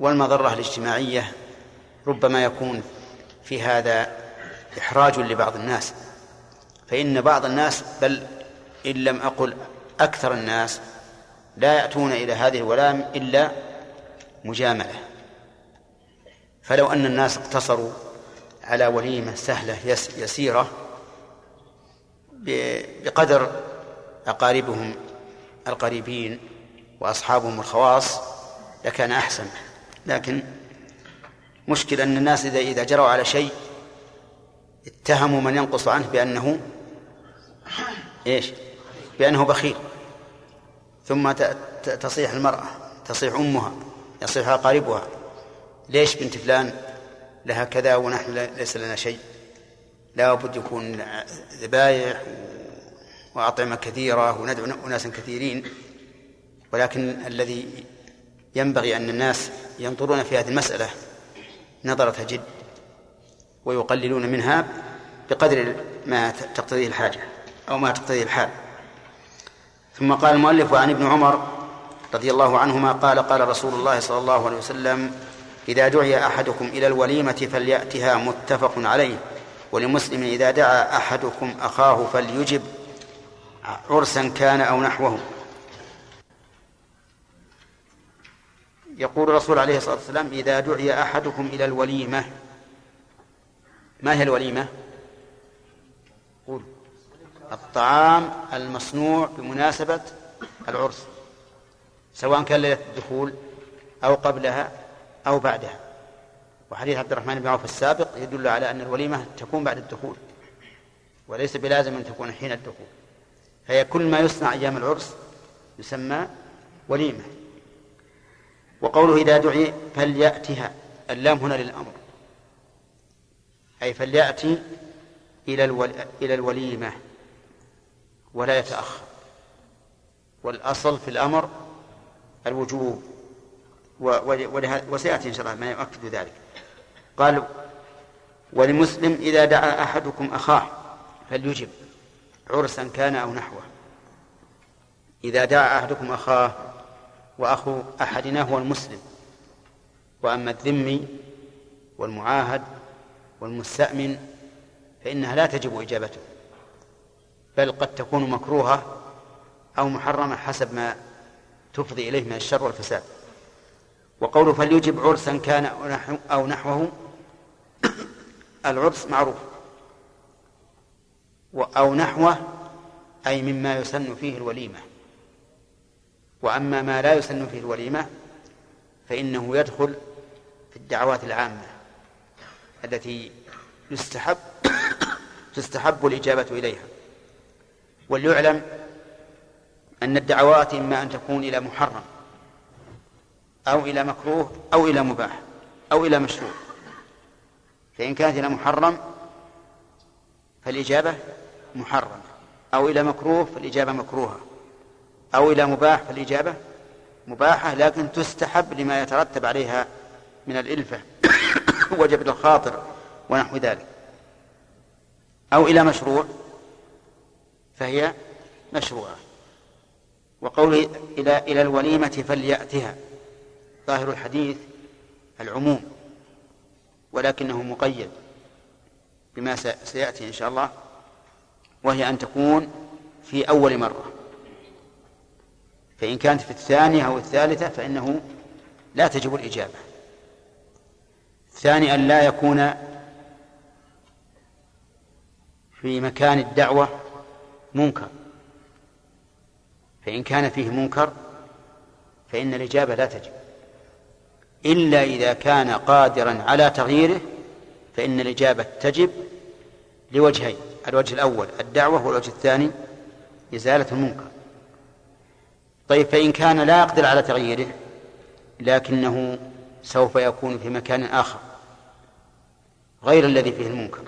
والمضرة الاجتماعية ربما يكون في هذا إحراج لبعض الناس. فإن بعض الناس بل إن لم أقل أكثر الناس لا يأتون إلى هذه الولام إلا مجاملة. فلو أن الناس اقتصروا على وليمة سهلة يسيرة بقدر أقاربهم القريبين وأصحابهم الخواص لكان أحسن. لكن مشكل أن الناس إذا إذا جروا على شيء اتهموا من ينقص عنه بأنه إيش؟ بأنه بخيل. ثم تصيح المرأة تصيح أمها يصيح أقاربها ليش بنت فلان لها كذا ونحن ليس لنا شيء؟ لا بد يكون ذبايح وأطعمة كثيرة وندعو أناسا كثيرين. ولكن الذي ينبغي أن الناس ينظرون في هذه المسألة نظرة جد ويقللون منها بقدر ما تقتضيه الحاجة أو ما تقتضيه الحال. ثم قال المؤلف عن ابن عمر رضي الله عنهما قال قال رسول الله صلى الله عليه وسلم إذا دعي أحدكم إلى الوليمة فليأتها متفق عليه ولمسلم إذا دعا أحدكم أخاه فليجب عرسا كان أو نحوه. يقول الرسول عليه الصلاة والسلام إذا دعي أحدكم إلى الوليمة ما هي الوليمة؟ قول. الطعام المصنوع بمناسبة العرس سواء كان ليلة الدخول أو قبلها أو بعدها. وحديث عبد الرحمن بن عوف السابق يدل على أن الوليمة تكون بعد الدخول وليس بلازم أن تكون حين الدخول. فهي كل ما يصنع أيام العرس يسمى وليمة. وقوله إذا دعي فليأتها. اللام هنا للأمر. أي فليأتي إلى إلى الوليمة ولا يتأخر. والأصل في الأمر الوجوب. وسيأتي إن شاء الله ما يؤكد ذلك. قال ولمسلم إذا دعا أحدكم أخاه فليجب عرسا كان أو نحوه. إذا دعا أحدكم أخاه وأخو أحدنا هو المسلم. وأما الذمي والمعاهد والمستأمن فإنها لا تجب إجابته بل قد تكون مكروهة أو محرمة حسب ما تفضي إليه من الشر والفساد. وقوله فليجب عرسا كان أو نحوه العرس معروف. أو نحوه أي مما يسن فيه الوليمة. وأما ما لا يسن فيه الوليمة فإنه يدخل في الدعوات العامة التي يستحب تستحب الإجابة إليها. وليعلم أن الدعوات إما أن تكون إلى محرم أو إلى مكروه أو إلى مباح أو إلى مشروع. فإن كانت إلى محرم فالإجابة محرمة أو إلى مكروه فالإجابة مكروهة. أو إلى مباح فالإجابة مباحة لكن تستحب لما يترتب عليها من الإلفة. وجبر الخاطر ونحو ذلك. أو إلى مشروع فهي مشروعة. وقوله إلى إلى الوليمة فليأتها. ظاهر الحديث العموم ولكنه مقيد بما سيأتي إن شاء الله وهي أن تكون في أول مرة. فإن كانت في الثانية أو الثالثة فإنه لا تجب الإجابة. الثاني أن لا يكون في مكان الدعوة منكر. فإن كان فيه منكر فإن الإجابة لا تجب. إلا إذا كان قادرا على تغييره فإن الإجابة تجب لوجهين الوجه الأول الدعوة والوجه الثاني إزالة المنكر. طيب فإن كان لا يقدر على تغييره لكنه سوف يكون في مكان آخر غير الذي فيه المنكر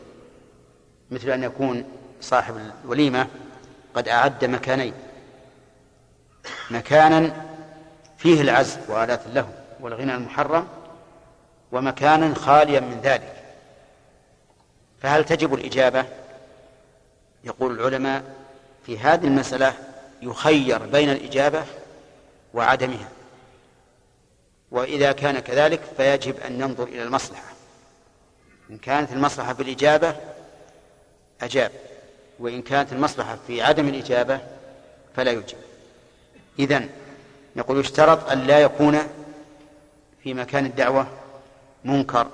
مثل أن يكون صاحب الوليمة قد أعد مكانين مكانا فيه العزف وآلات له والغنى المحرم ومكانا خاليا من ذلك. فهل تجب الإجابة؟ يقول العلماء في هذه المسألة يخير بين الإجابة وعدمها. وإذا كان كذلك فيجب أن ننظر إلى المصلحة. إن كانت المصلحة في الإجابة أجاب. وإن كانت المصلحة في عدم الإجابة فلا يجب. إذن يقول يشترط أن لا يكون في مكان الدعوة منكر.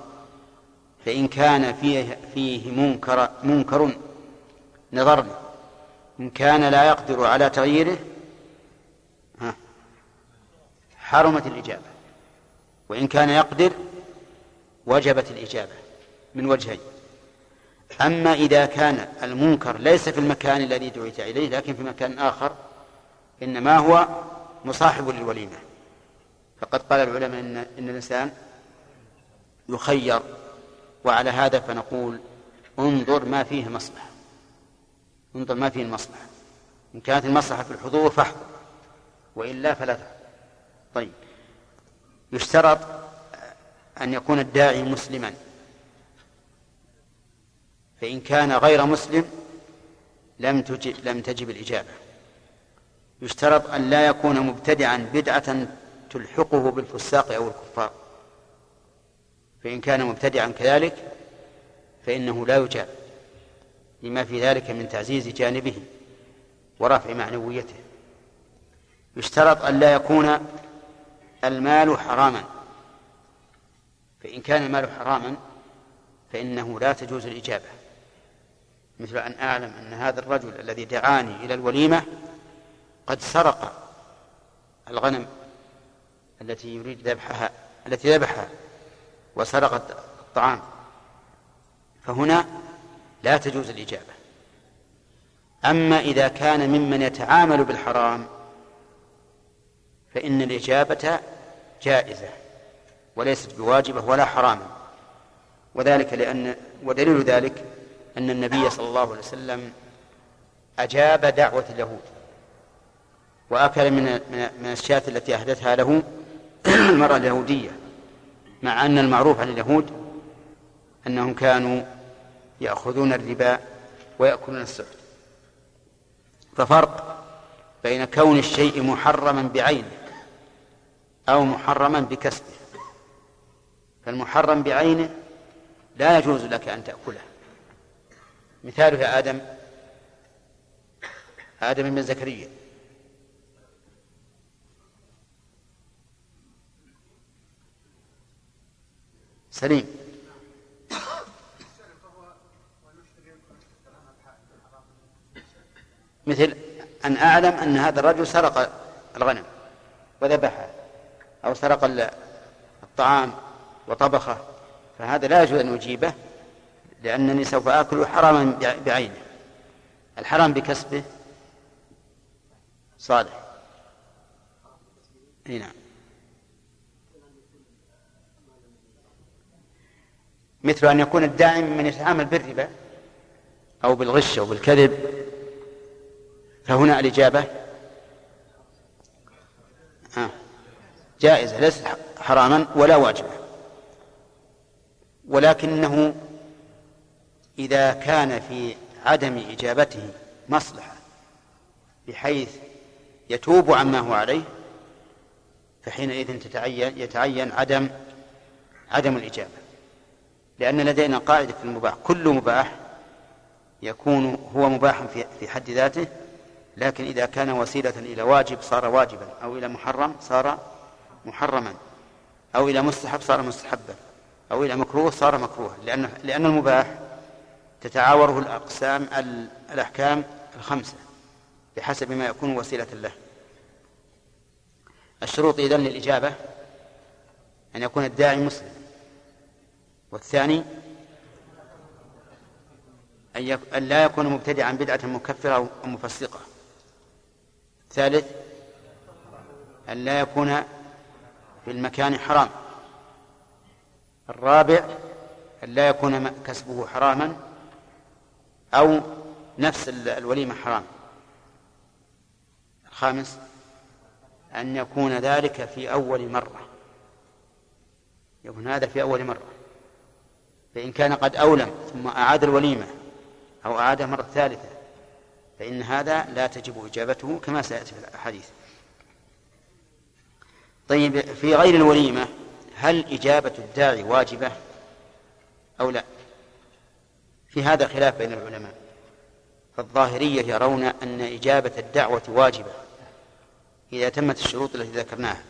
فإن كان فيه فيه منكر منكر نظرنا. إن كان لا يقدر على تغييره حرمت الإجابة. وإن كان يقدر وجبت الإجابة من وجهين. أما إذا كان المنكر ليس في المكان الذي دعيت إليه لكن في مكان آخر إنما هو مصاحب للوليمة. فقد قال العلماء إن, إن الإنسان يخير وعلى هذا فنقول انظر ما فيه مصلحة. انظر ما فيه المصلحة. إن كانت المصلحة في الحضور فاحضر وإلا فلا تحضر طيب. يشترط أن يكون الداعي مسلما. فإن كان غير مسلم لم تجب لم تجب الإجابة. يشترط أن لا يكون مبتدعا بدعة تلحقه بالفساق أو الكفار. فإن كان مبتدعا كذلك فإنه لا يجاب. لما في ذلك من تعزيز جانبه ورفع معنويته. يشترط أن لا يكون المال حراما. فإن كان المال حراما فإنه لا تجوز الإجابة. مثل أن أعلم أن هذا الرجل الذي دعاني إلى الوليمة قد سرق الغنم التي يريد ذبحها التي ذبحها وسرق الطعام. فهنا لا تجوز الإجابة. أما إذا كان ممن يتعامل بالحرام فإن الإجابة جائزة وليست بواجبة ولا حراما وذلك لأن ودليل ذلك أن النبي صلى الله عليه وسلم أجاب دعوة اليهود. وأكل من من الشاة التي أهدتها له المرأة اليهودية مع أن المعروف عن اليهود أنهم كانوا يأخذون الربا ويأكلون السحت. ففرق بين كون الشيء محرما بعينه أو محرما بكسبه. فالمحرم بعينه لا يجوز لك أن تأكله. مثاله آدم آدم بن زكريا. سليم. مثل أن أعلم أن هذا الرجل سرق الغنم وذبحه أو سرق الطعام وطبخه فهذا لا يجوز أن أجيبه لأنني سوف آكل حراما بعينه. الحرام بكسبه صالح. إي نعم. مثل أن يكون الداعي من يتعامل بالربا أو بالغش أو بالكذب. فهنا الإجابة. آه. جائزة ليست حراما ولا واجبة. ولكنه إذا كان في عدم إجابته مصلحة بحيث يتوب عما هو عليه فحينئذ تتعين يتعين عدم عدم الإجابة. لأن لدينا قاعدة في المباح. كل مباح يكون هو مباحا في في حد ذاته لكن إذا كان وسيلة إلى واجب صار واجبا أو إلى محرم صار محرما أو إلى مستحب صار مستحبا أو إلى مكروه صار مكروها لأن لأن المباح تتعاوره الأقسام الأحكام الخمسة بحسب ما يكون وسيلة له. الشروط إذن للإجابة أن يكون الداعي مسلم. والثاني أن لا يكون مبتدعا بدعة مكفرة أو مفسقة. الثالث أن لا يكون في المكان حرام. الرابع أن لا يكون كسبه حراما أو نفس ال- الوليمة حرام. الخامس أن يكون ذلك في أول مرة. يكون هذا في أول مرة. فإن كان قد أولم ثم أعاد الوليمة أو أعادها مرة ثالثة فإن هذا لا تجب إجابته كما سيأتي في الحديث طيب في غير الوليمة هل إجابة الداعي واجبة أو لا؟ في هذا خلاف بين العلماء. فالظاهرية يرون أن إجابة الدعوة واجبة إذا تمت الشروط التي ذكرناها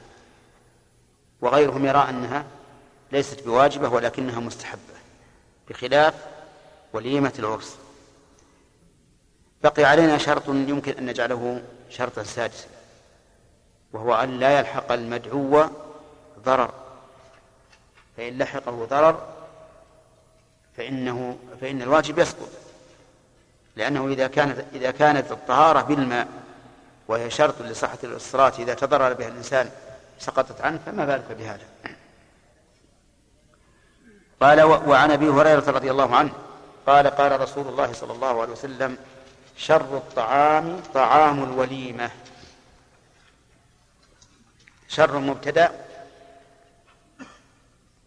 وغيرهم يرى أنها ليست بواجبة ولكنها مستحبة بخلاف وليمة العرس. بقي علينا شرط يمكن أن نجعله شرطا سادسا وهو أن لا يلحق المدعو ضرر. فإن لحقه ضرر فإنه فإن الواجب يسقط لأنه إذا كانت إذا كانت الطهارة بالماء وهي شرط لصحة الصلاة إذا تضرر بها الإنسان سقطت عنه فما بالك بهذا؟ قال وعن أبي هريرة رضي الله عنه قال قال رسول الله صلى الله عليه وسلم شر الطعام طعام الوليمة. شر مبتدأ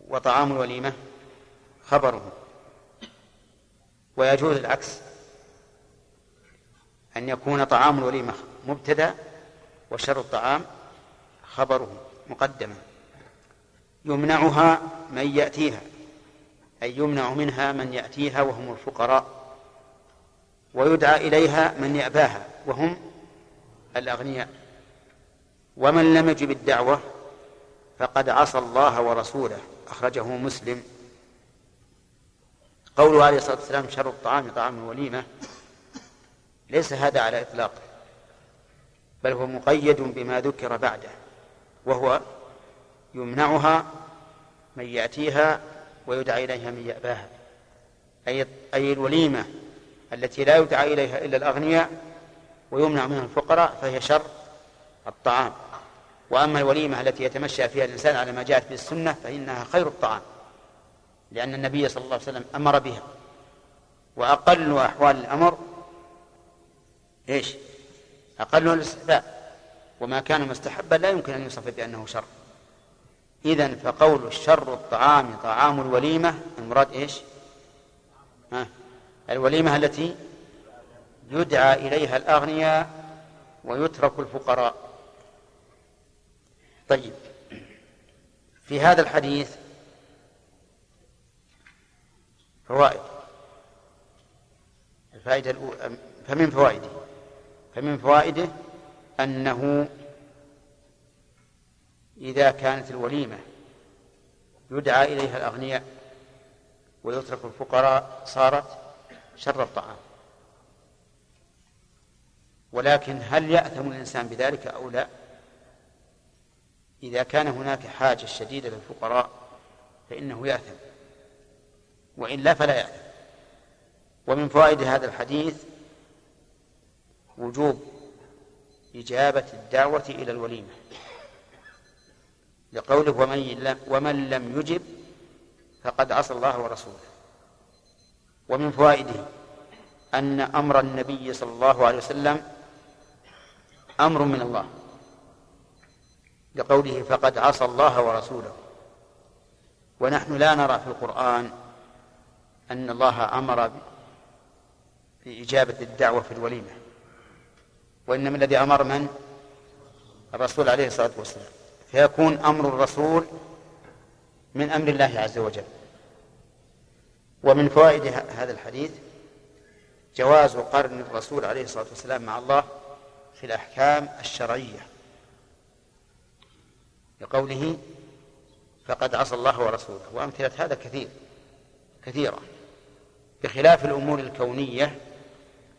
وطعام الوليمة خبره. ويجوز العكس أن يكون طعام الوليمة مبتدأ وشر الطعام خبره مقدما. يمنعها من يأتيها أي يمنع منها من يأتيها وهم الفقراء. ويدعى إليها من يأباها وهم الأغنياء. ومن لم يجب الدعوة فقد عصى الله ورسوله. أخرجه مسلم. قوله عليه الصلاة والسلام شر الطعام طعام الوليمة. ليس هذا على إطلاقه بل هو مقيد بما ذكر بعده وهو يمنعها من يأتيها ويدعى إليها من يأباها. أي أي الوليمة التي لا يدعى إليها إلا الأغنياء ويمنع منها الفقراء فهي شر الطعام. وأما الوليمة التي يتمشى فيها الإنسان على ما جاءت به السنة فإنها خير الطعام لأن النبي صلى الله عليه وسلم أمر بها. وأقل أحوال الأمر إيش؟ أقل الاستحباب. وما كان مستحبا لا يمكن أن يوصف بأنه شر. إذا فقول الشر الطعام طعام الوليمة المراد إيش؟ ها؟ الوليمة التي يدعى إليها الأغنياء ويترك الفقراء. طيب في هذا الحديث فوائد. الفائدة الأولى فمن فوائده فمن فوائده أنه إذا كانت الوليمة يدعى إليها الأغنياء ويترك الفقراء صارت شر الطعام. ولكن هل يأثم الإنسان بذلك أو لا؟ إذا كان هناك حاجة شديدة للفقراء فإنه يأثم. وإلا فلا يأثم. ومن فوائد هذا الحديث وجوب إجابة الدعوة إلى الوليمة. لقوله ومن لم, ومن لم يجب فقد عصى الله ورسوله. ومن فوائده أن أمر النبي صلى الله عليه وسلم أمر من الله لقوله فقد عصى الله ورسوله. ونحن لا نرى في القرآن أن الله أمر بإجابة الدعوة في الوليمة وإنما الذي أمر من؟ الرسول عليه الصلاة والسلام. فيكون أمر الرسول من أمر الله عز وجل. ومن فوائد هذا الحديث جواز قرن الرسول عليه الصلاة والسلام مع الله في الأحكام الشرعية. لقوله فقد عصى الله ورسوله وأمثلة هذا كثير كثيرة. بخلاف الأمور الكونية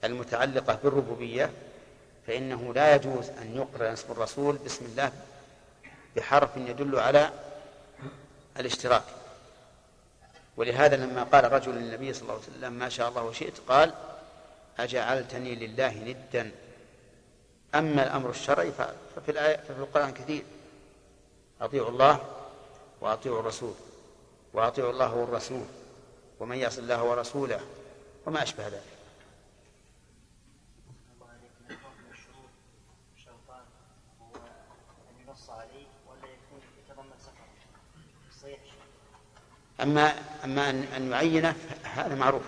المتعلقة بالربوبية فإنه لا يجوز أن يقرأ اسم الرسول بسم الله بحرف يدل على الاشتراك. ولهذا لما قال رجل للنبي صلى الله عليه وسلم ما شاء الله وشئت قال أجعلتني لله ندا. أما الأمر الشرعي ففي الآية ففي القرآن كثير. أطيعوا الله وأطيعوا الرسول وأطيعوا الله والرسول ومن يعص الله ورسوله وما أشبه ذلك نص عليه ولا يكون يتضمن سفر صحيح أما أما أن أن يعينه هذا معروف.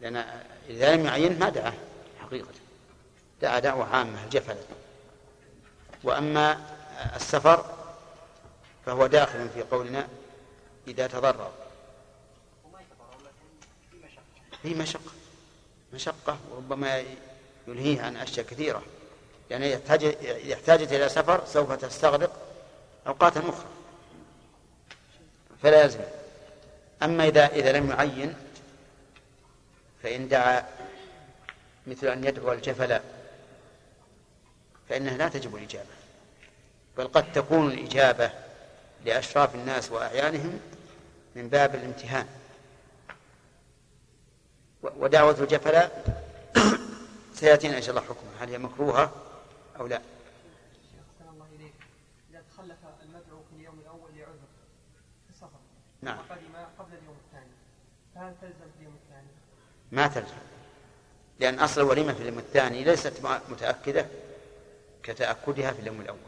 لأن إذا لم يعينه ما دعاه حقيقة. دعا دعوة عامة جفلت وأما السفر فهو داخل في قولنا إذا تضرر. في مشقة. مشقة. وربما يلهيه عن أشياء كثيرة. يعني إذا احتاجت إلى سفر سوف تستغرق أوقاتا أخرى. فلا يلزم أما إذا إذا لم يعين فإن دعا مثل أن يدعو الجفل فإنها لا تجب الإجابة بل قد تكون الإجابة لأشراف الناس وأعيانهم من باب الامتهان. ودعوة الجفلاء سيأتينا إن شاء الله حكمها هل هي مكروهة أو لا. إذا تخلف المدعو في اليوم الأول لعذر في نعم. وقدم قبل اليوم الثاني. فهل تلزم في اليوم الثاني؟ ما تلزم. لأن أصل الوليمة في اليوم الثاني ليست متأكدة كتأكدها في اليوم الأول.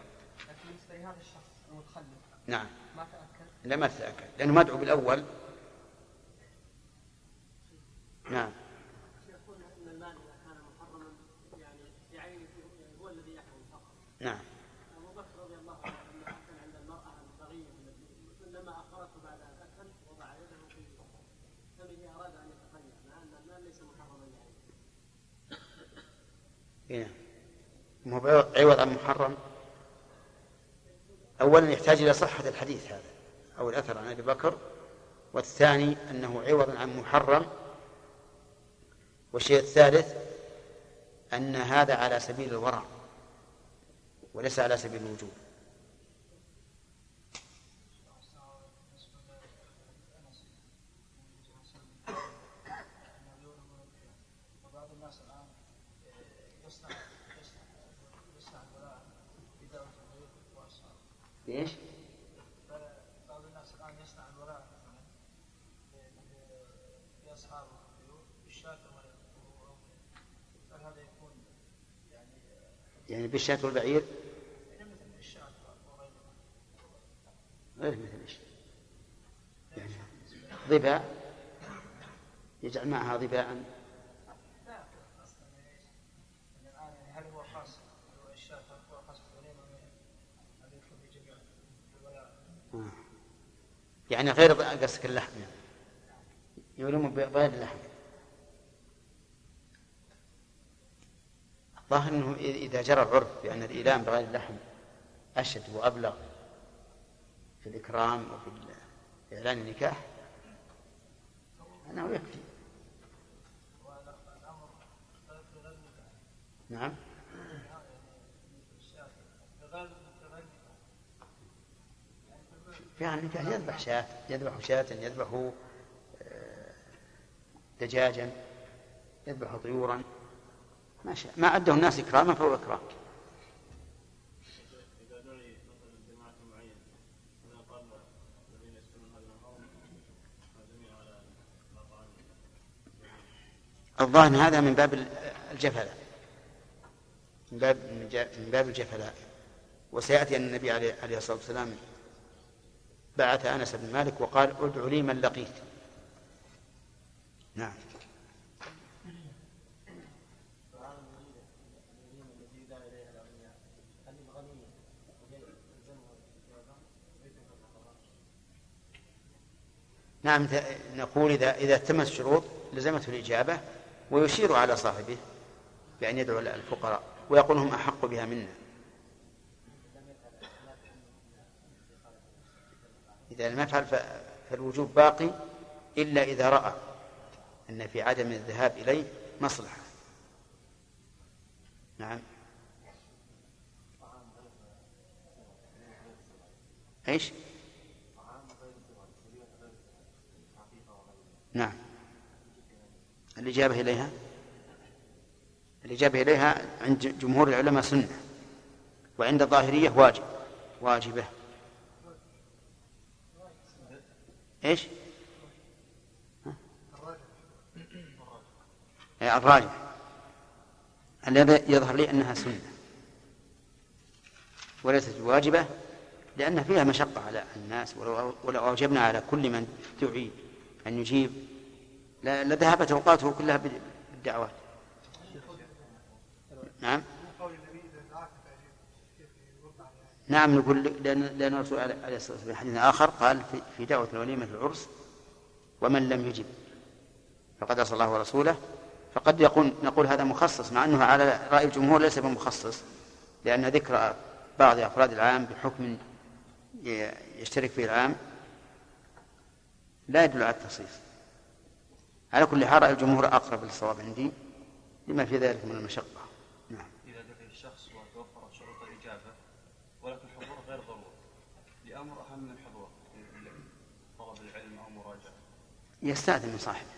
لكن بالنسبة لهذا الشخص المتخلف نعم. ما تأكد؟ لا ما تتأكد. لأنه مدعو بالأول. نعم. يقول ان المال اذا كان محرما يعني بعينه يعني هو الذي يحرم فقط. نعم ابو بكر رضي الله عنه لما اكل عند المراه البغيه التي لما اخبرته بعد ان اكل وضع يده في فمه اراد ان يتقنع مع ان المال ليس محرما بعينه. إيه. ما هو عوض عن محرم. أولا يحتاج إلى صحة الحديث هذا أو الأثر عن أبي بكر. والثاني أنه عوض عن محرم. والشيء الثالث أن هذا على سبيل الورع وليس على سبيل الوجوب وبعض الناس الان يصنع يصنع يصنع الولاء بدعوة الغير واصحابه ليش؟ بعض الناس الان يصنع الولاء مثلا لاصحابه بالشاة هل هذا يكون يعني يعني بالشاة والبعير الشاة غير مثل إيش؟ يعني ظباء يجعل معها الشاة الولاء آه. يعني غير قصدك اللحم يعني يولم بغير اللحم الظاهر إنه اذا جرى العرف بأن الايلام بغير اللحم أشد وأبلغ في الإكرام وفي إعلان النكاح انه يكفي. نعم. في عن النكاح يذبح شاة يذبح شاة يذبح آه، دجاجا يذبح طيورا. ما شاء ما أده الناس إكراما فهو إكرام. الظاهر هذا من باب الجفلاء. من باب من باب الجفلاء. وسيأتي أن النبي عليه الصلاة والسلام بعث أنس بن مالك وقال ادع لي من لقيت. نعم. نعم نقول إذا إذا تمت الشروط لزمته الإجابة ويشير على صاحبه بأن يدعو الفقراء ويقول هم أحق بها منا. إذا لم يفعل فالوجوب باقي إلا إذا رأى أن في عدم الذهاب إليه مصلحة. نعم. إيش؟ نعم. الإجابة إليها؟ الإجابة إليها عند جمهور العلماء سنة وعند الظاهرية واجب واجبة؟ ها؟ إيه، الراجح. الذي يظهر لي أنها سنة. وليست بواجبة لأن فيها مشقة على الناس ولو أوجبنا على كل من دعي أن يجيب. لذهبت أوقاته كلها بالدعوات. نعم. نعم نقول لأن لأن الرسول عليه الصلاة والسلام في حديث آخر قال في- دعوة الوليمة العرس ومن لم يجب فقد عصى الله ورسوله. فقد يقول نقول هذا مخصص مع أنه على رأي الجمهور ليس بمخصص لأن ذكر بعض أفراد العام بحكم يشترك فيه العام. لا يدل على التخصيص. على كل حال رأي الجمهور أقرب للصواب عندي لما في ذلك من المشقة. نعم. إذا دعي الشخص وتوفرت شروط الإجابة ولكن الحضور غير ضروري. لأمر أهم من الحضور طلب العلم أو مراجعة. يستأذن من صاحبه.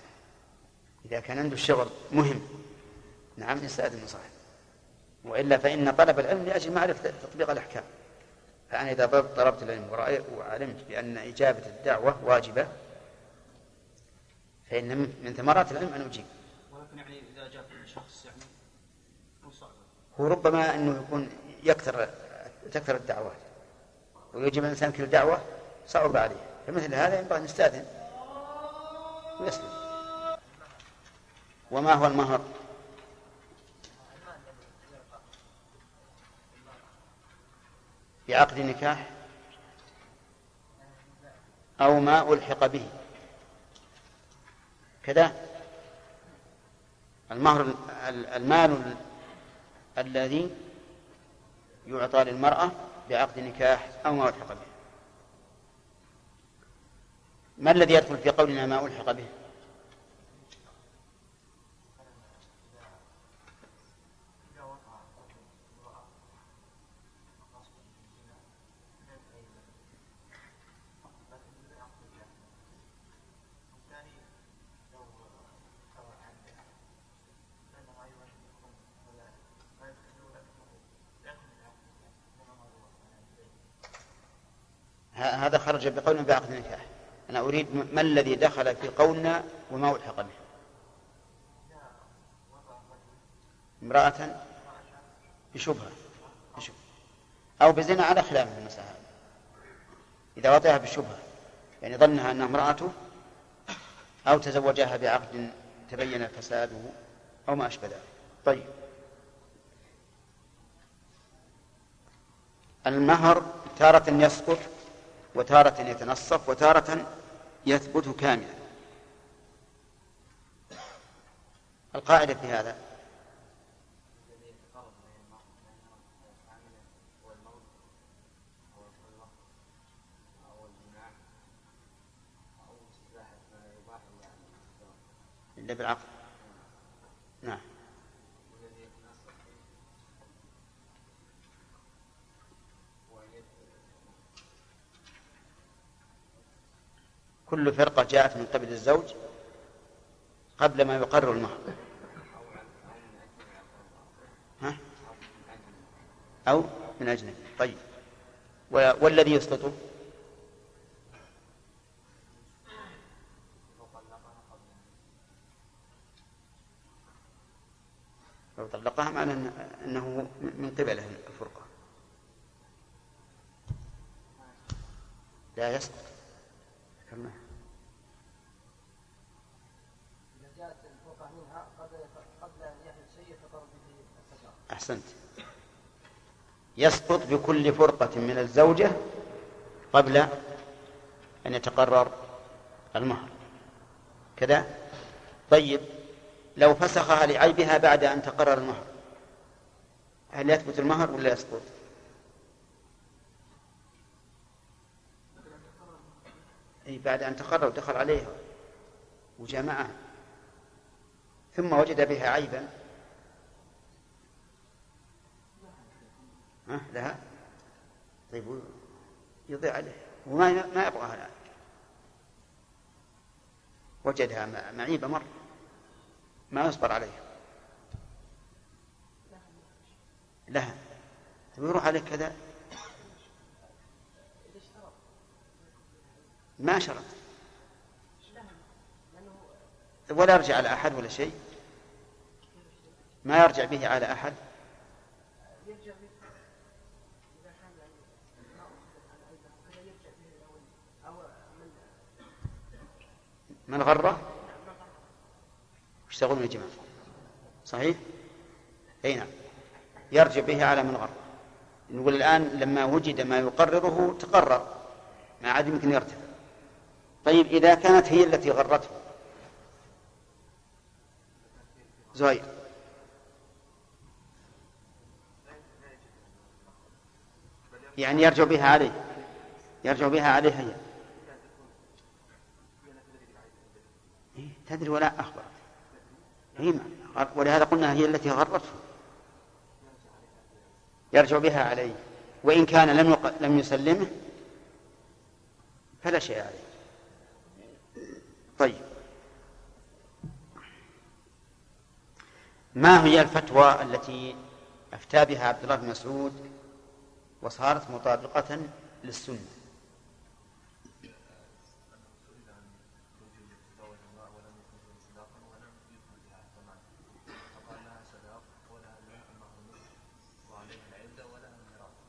إذا كان عنده الشغل مهم نعم يستأذن من صاحبه. وإلا فإن طلب العلم لأجل معرفة تطبيق الأحكام. فأنا إذا طلبت العلم وعلمت بأن إجابة الدعوة واجبة فإن من ثمرات العلم أن أجيب. ولكن يعني إذا جاء شخص يعني مو صعب. هو ربما أنه يكون يكثر تكثر الدعوات ويجب الإنسان كل دعوة صعب عليه. فمثل هذا ينبغي أن يستأذن ويسلم. وما هو المهر؟ بعقد نكاح أو ما ألحق به. كذا المهر ال- المال ال- الذي يعطى للمرأة بعقد نكاح أو ما ألحق به. ما الذي يدخل في قولنا ما ألحق به ه- هذا خرج بقولنا بعقد النكاح أنا أريد ما الذي دخل في قولنا وما ألحق به. امرأة بشبهة بشبهة. أو بزنا على خلاف في المسألة. إذا وطئها بالشبهة يعني ظنها أنها امرأته أو تزوجها بعقد تبين فساده أو ما أشبه ذلك. طيب. المهر تارة يسقط وتارة يتنصف وتارة يثبت كاملا. القاعدة في هذا إلا بالعقل. نعم. كل فرقة جاءت من قبل الزوج قبل ما يقرر المهر. ها؟ أو من أجنبي طيب. والذي يسقطه لو طلقها معنى أن- أنه من قبله الفرقة. لا يسقط. كمل إذا جاءت منها قبل قبل أن يحدث شيء به. أحسنت. يسقط بكل فرقة من الزوجة قبل أن يتقرر المهر. كذا؟ طيب لو فسخها لعيبها بعد أن تقرر المهر هل يثبت المهر ولا يسقط؟ أي بعد أن تقرر ودخل عليها وجامعها ثم وجد بها عيبا. ها لها؟ طيب يضيع عليه وما ما يبغاها الآن. وجدها معيبة مرة. ما يصبر عليها. لها. طيب يروح عليك كذا. ما شرط. ولا يرجع على أحد ولا شيء. ما يرجع به على أحد. من غره؟ يشتغلون يا جماعة؟ صحيح؟ أي نعم. يرجع به على من غره. نقول الآن لما وجد ما يقرره تقرر. ما عاد يمكن يرتفع. طيب إذا كانت هي التي غرته. زهير. يعني يرجع بها عليه. يرجع بها عليه هي. إيه، تدري ولا أخبرت هي ولهذا قلنا هي التي غرته. يرجع بها عليه. وإن كان لم. لم يسلمه فلا شيء عليه. طيب. ما هي الفتوى التي أفتى بها عبد الله بن مسعود وصارت مطابقة للسنة؟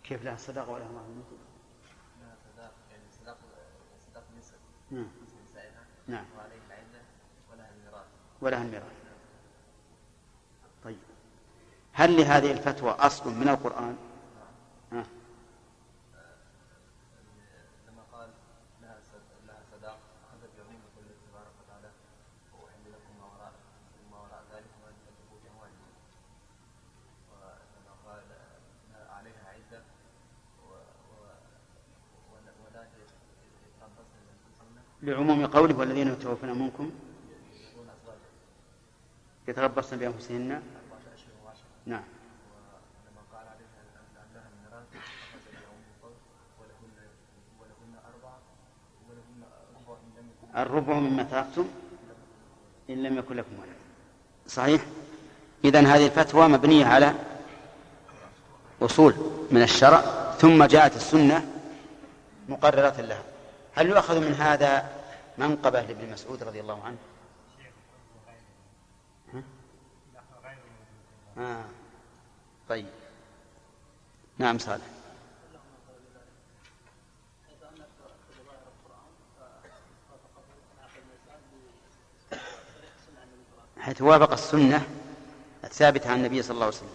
كيف لها صداقة ولا مهر مثل؟ لها صداق يعني صداق صداق نصف نعم. ولها الميراث طيب. هل لهذه الفتوى أصل من القرآن؟ ها. لما قال لها صد- لها صداق أخذ بعموم قوله تبارك وتعالى وأحل لكم ما وراء ما وراء ذلك وأن تكتبوا بأموالكم ولما قال لها عليها عدة و- و- ولا ولا يتربصن بأنفسهن لعموم قوله والذين يتوفون منكم يتربصن بأنفسهن. نعم. الربع مما تركتم إن لم يكن لكم ولد. صحيح؟ إذن هذه الفتوى مبنية على أصول من الشرع ثم جاءت السنة مقررة لها. هل يؤخذ من هذا منقبة لابن مسعود رضي الله عنه؟ ها؟ آه. طيب. نعم صالح. حيث وافق السنة الثابتة عن النبي صلى الله عليه وسلم.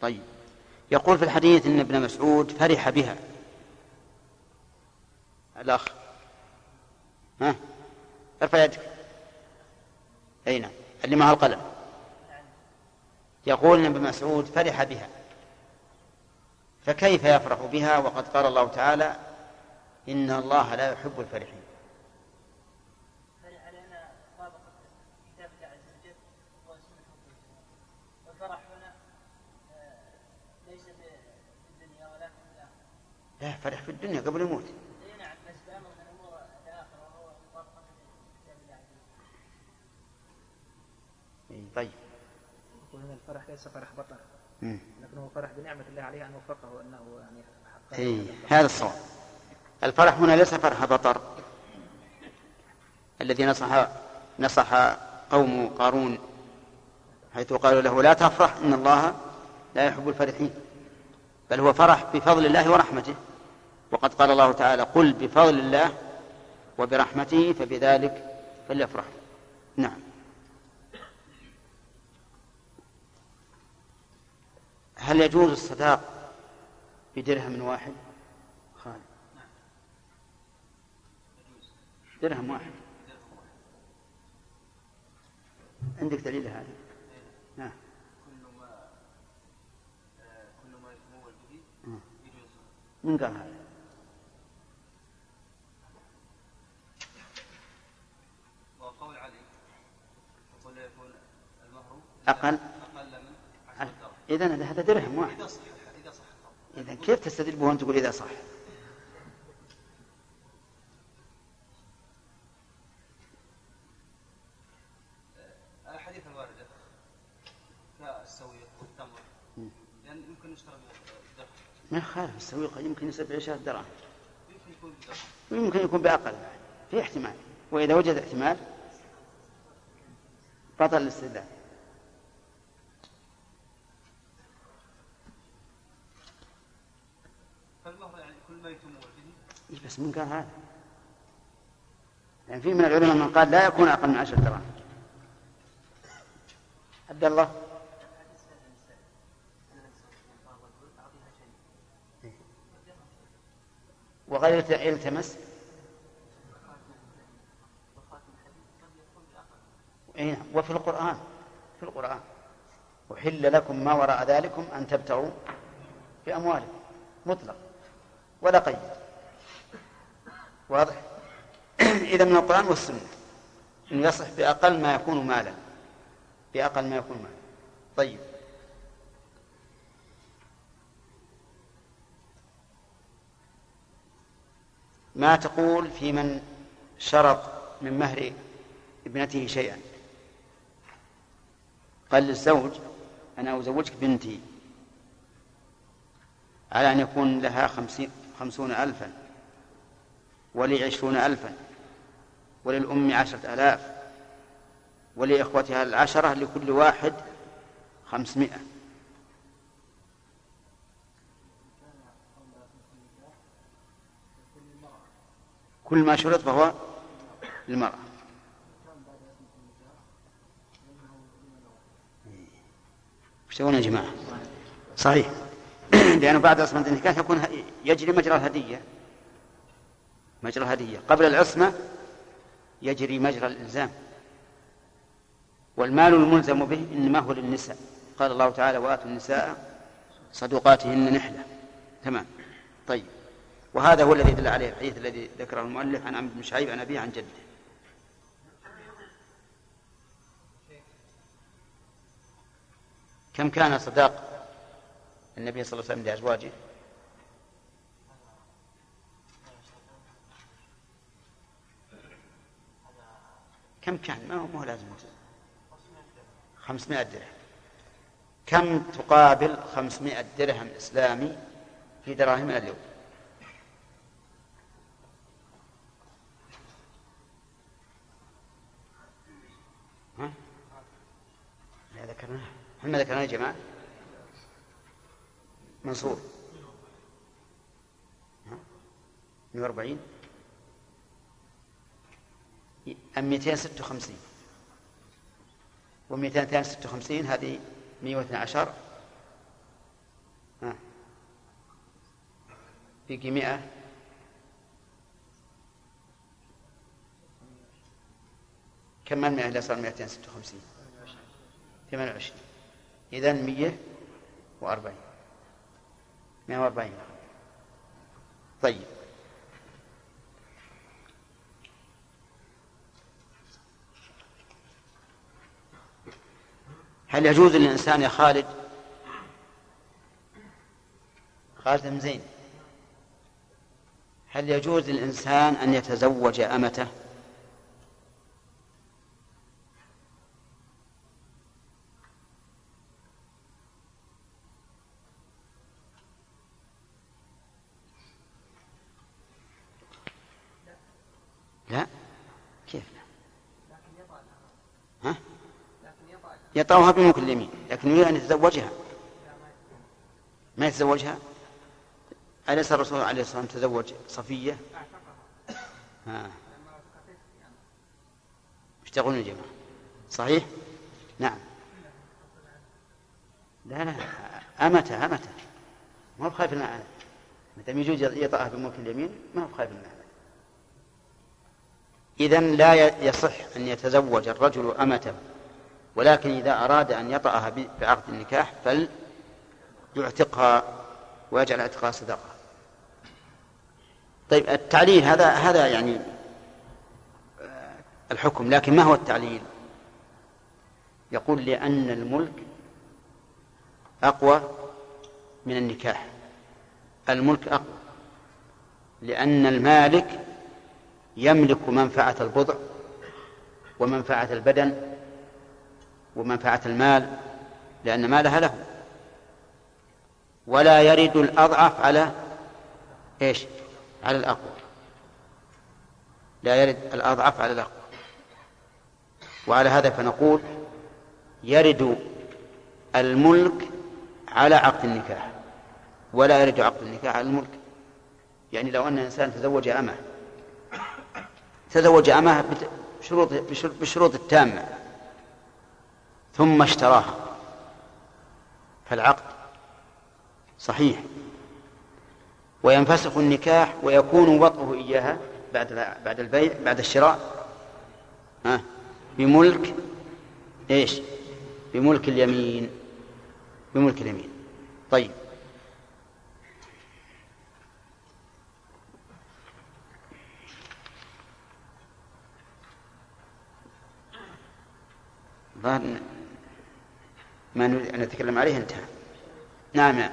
طيب. يقول في الحديث أن ابن مسعود فرح بها. الأخ. ها؟ ارفع يدك. أي نعم. معه القلم. يقول ابن مسعود فرح بها. فكيف يفرح بها؟ وقد قال الله تعالى إن الله لا يحب الفرحين. لا فرح في الدنيا قبل يموت اي نعم بس بأمر من أمور الآخرة وهو مطابقة لكتاب الله عز طيب. وهنا الفرح ليس فرح بطر مم. لكنه فرح بنعمة الله عليه أن وفقه أنه يعني حقق اي هذا الصواب. الفرح هنا ليس فرح بطر الذي نصح نصح قوم قارون حيث قالوا له لا تفرح إن الله لا يحب الفرحين. بل هو فرح بفضل الله ورحمته. وقد قال الله تعالى قل بفضل الله وبرحمته فبذلك فليفرحوا نعم. هل يجوز الصداق بدرهم واحد؟ خالد. درهم واحد. عندك دليل هذا؟ نعم. كل ما آه،. يجوز. من قال هذا؟ وقول علي يقول يكون المهر أقل أقل من عشرة درهم إذا هذا درهم واحد. إذا صح إذا صح الخبر. إذا كيف تستدل به وأنت تقول إذا صح؟ الأحاديث الواردة كالسويق والتمر. لأن يمكن يشترى بالدرهم ما يخالف السويق يمكن يصير بعشرة دراهم يمكن يكون بالدرهم. ويمكن يكون بأقل. في احتمال. وإذا وجد احتمال بطل الاستدلال فالمهر يعني كل ما يتمول به إيه بس من قال هذا. يعني في من العلماء من قال لا يكون أقل من عشرة دراهم عبد الله. وغير يلتمس إيه، وفي القرآن. في القرآن. أحل لكم ما وراء ذلكم أن تبتغوا بأموالكم. مطلق. ولا قيد. واضح؟ إذا من القرآن والسنة. إنه يصح بأقل ما يكون مالا. بأقل ما يكون مالا. طيب. ما تقول في من شرط من مهر ابنته شيئا؟ قال للزوج أنا أزوجك بنتي. على أن يكون لها خمسين خمسون ألفا. ولي عشرون ألفا وللأم عشرة آلاف ولإخوتها العشرة لكل واحد خمسمائة. كل ما شرط فهو للمرأة. وش يا جماعة؟ صحيح. لأنه بعد عصمة النكاح يكون يجري مجرى الهدية. مجرى الهدية. قبل العصمة يجري مجرى الإلزام. والمال الملزم به إنما هو للنساء. قال الله تعالى وآتوا النساء صدقاتهن نحلة. تمام. طيب. وهذا هو الذي دل عليه الحديث الذي ذكره المؤلف عن عمرو بن شعيب عن أبيه عن جده. كم كان صداق النبي صلى الله عليه وسلم لأزواجه؟ كم كان؟ ما هو مو لازم خمسمائة درهم. كم تقابل خمسمائة درهم إسلامي في دراهمنا اليوم؟ ها؟ لا ذكرناه. هل ما ذكرناه يا جماعة؟ منصور. ها؟ 140 أم 256 و 256 هذه 112 ها. بقي 100 كم من 100 إذا صار 256 28 إذا 140 140 طيب. هل يجوز للإنسان يا خالد؟ خالد زين هل يجوز للإنسان أن يتزوج أمته لا كيف ها؟ يطأها بملك اليمين لكن يريد أن يتزوجها. ما يتزوجها؟ أليس الرسول عليه الصلاة والسلام تزوج صفية؟ ها. إيش يا جماعة؟ صحيح؟ نعم. لا لا أمته أمته ما هو بخايف المعنى متى يجوز يطأها بملك اليمين ما هو بخايف المعنى إذا لا يصح أن يتزوج الرجل أمته. ولكن إذا أراد أن يطأها بعقد النكاح فليعتقها ويجعل اعتقها صدقة. طيب التعليل هذا هذا يعني الحكم لكن ما هو التعليل؟ يقول لأن الملك أقوى من النكاح. الملك أقوى لأن المالك يملك منفعة البضع ومنفعة البدن ومنفعة المال لأن مالها له ولا يرد الأضعف على إيش؟ على الأقوى. لا يرد الأضعف على الأقوى. وعلى هذا فنقول يرد الملك على عقد النكاح. ولا يرد عقد النكاح على الملك. يعني لو أن إنسان تزوج أمه تزوج أمه بشروط بشر- بالشروط التامة. ثم اشتراها فالعقد صحيح. وينفسخ النكاح ويكون وطئه إياها بعد بعد البيع بعد الشراء. ها؟ بملك إيش؟ بملك اليمين. بملك اليمين. طيب. إن- ما نريد أن نتكلم عليه انتهى. نعم.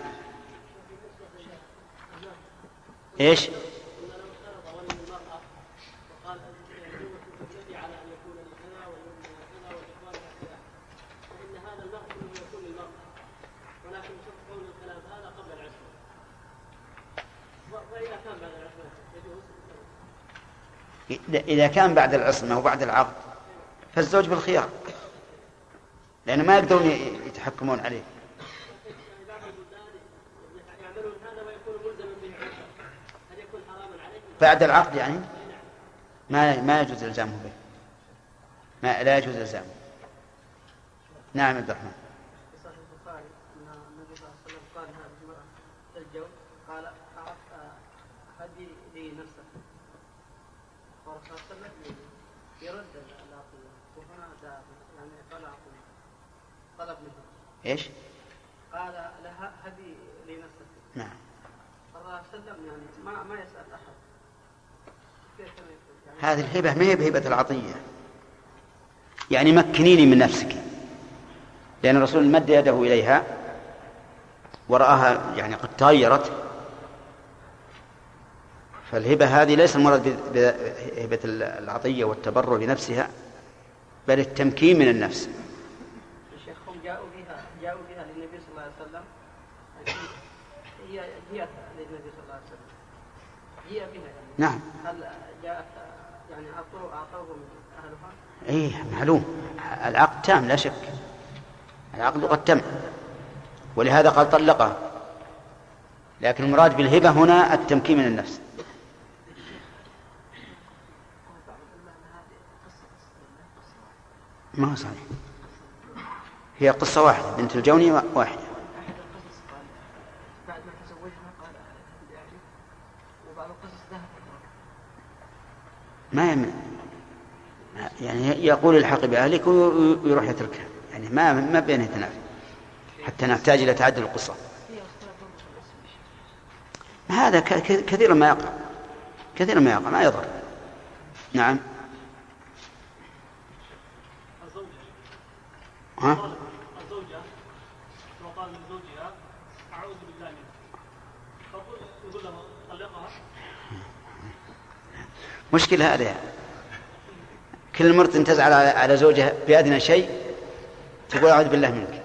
إذا- إذا كان بعد العصمة وبعد العقد فالزوج بالخيار. لأنه ما يقدرون ي- يتحكمون عليه؟ بعد العقد يعني ما ما يجوز إلزامه به. ما لا يجوز إلزامه. نعم عبد الرحمن. يرد العطيه وهنا يعني طلب منه. إيش؟ قال لها هدي لي نفسك نعم وسلم يعني ما ما كان يقول يعني هذه الهبة ما هي بهبة العطية. يعني مكنيني من نفسك. لأن الرسول مد يده إليها ورآها يعني قد تغيرت. فالهبة هذه ليس المراد بهبة العطية والتبرع بنفسها بل التمكين من النفس الشيخ هم جاءوا بها جاءوا بها للنبي صلى الله عليه وسلم يعني للنبي صلى الله عليه وسلم بها يعني نعم. هل جاءت يعني اعطوه أعطوهم أهلها؟ إيه معلوم. العقد تام لا شك. العقد قد تم. ولهذا قال طلقها لكن المراد بالهبة هنا التمكين من النفس. ما هو صحيح. هي قصة واحدة. بنت الجوني واحدة احد القصص قال بعد ما تزوجها قال يعني وبعض القصص ذهب ما يمنع. يعني يقول الحق بأهلك وي- ويروح يتركها. يعني ما ما بين يتنافي حتى نحتاج إلى تعدل القصة. هذا كثيرا ما يقع. كثيرا ما يقع. ما يضر. نعم. ها الزوجة لو قال لزوجها أعوذ بالله منك فقل يقول له طلقها مشكلة هذا يعني. كل مرة تزعل على زوجها بأدنى شيء تقول أعوذ بالله منك.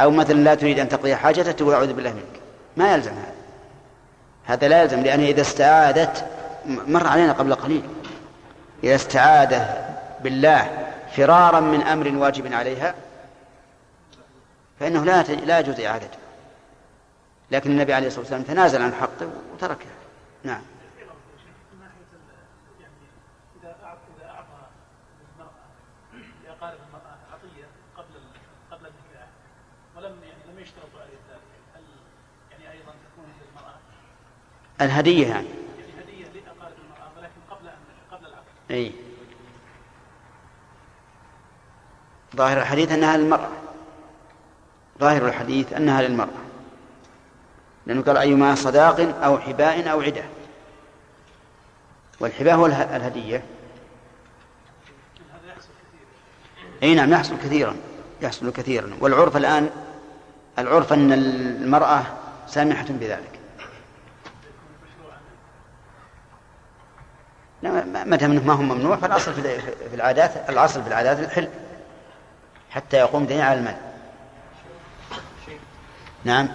أو مثلا لا تريد أن تقضي حاجتها تقول أعوذ بالله منك. ما يلزم هذا. هذا لا يلزم لأن إذا استعاذت مر علينا قبل قليل. إذا استعاذ بالله فرارا من أمر واجب عليها فإنه لا لا يجوز إعادته. لكن النبي عليه الصلاة والسلام تنازل عن حقه وتركه نعم من ناحية ال- يعني إذا أعطى إذا أعطى المرأة لأقارب المرأة عطية قبل ال- قبل النكاح ولم يعني لم يشترطوا عليه ذلك هل يعني أيضا تكون للمرأة الهدية يعني. يعني هدية لأقارب المرأة ولكن قبل أن قبل العقد. اي ظاهر الحديث أنها للمرأة. ظاهر الحديث أنها للمرأة. لأنه قال أيما صداق أو حباء أو عدة. والحباء هو اله- الهدية. هذا يحصل كثير أي نعم يحصل كثيرا. يحصل كثيرا. والعرف الآن العرف أن المرأة سامحة بذلك لا، ما ما دام ما هو ممنوع؟ فالأصل في العادات الأصل في العادات الحل. حتى يقوم دين على المال. نعم.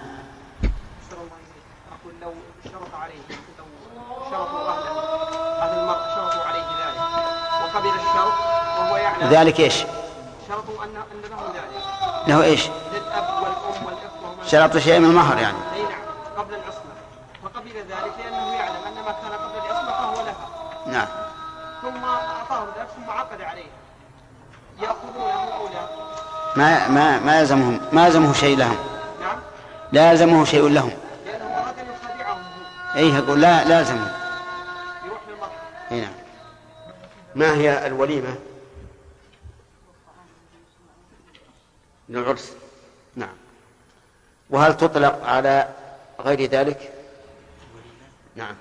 أقول لو شرط عليه لو شرطوا أهله أهل المرأة شرطوا عليه ذلك. وقبل الشرط وهو يعلم. ذلك إيش؟ شرطوا أن أن له ذلك. له إيش؟ للأب والأم والإخوة ومن شرط شيء من المهر يعني. أي نعم. قبل العصمة. فقبل ذلك لأنه يعلم أن ما كان قبل العصمة فهو لها. نعم. لا ما ما ما يلزمهم ما يلزمه شيء لهم. نعم. لا يلزمه شيء لهم. لأنه اراد ان يخادعهم. هو اي يقول لا لا يلزمهم يروح للمرأة. اي نعم. ما هي الوليمة؟ للعرس نعم. وهل تطلق على غير ذلك؟ نعم.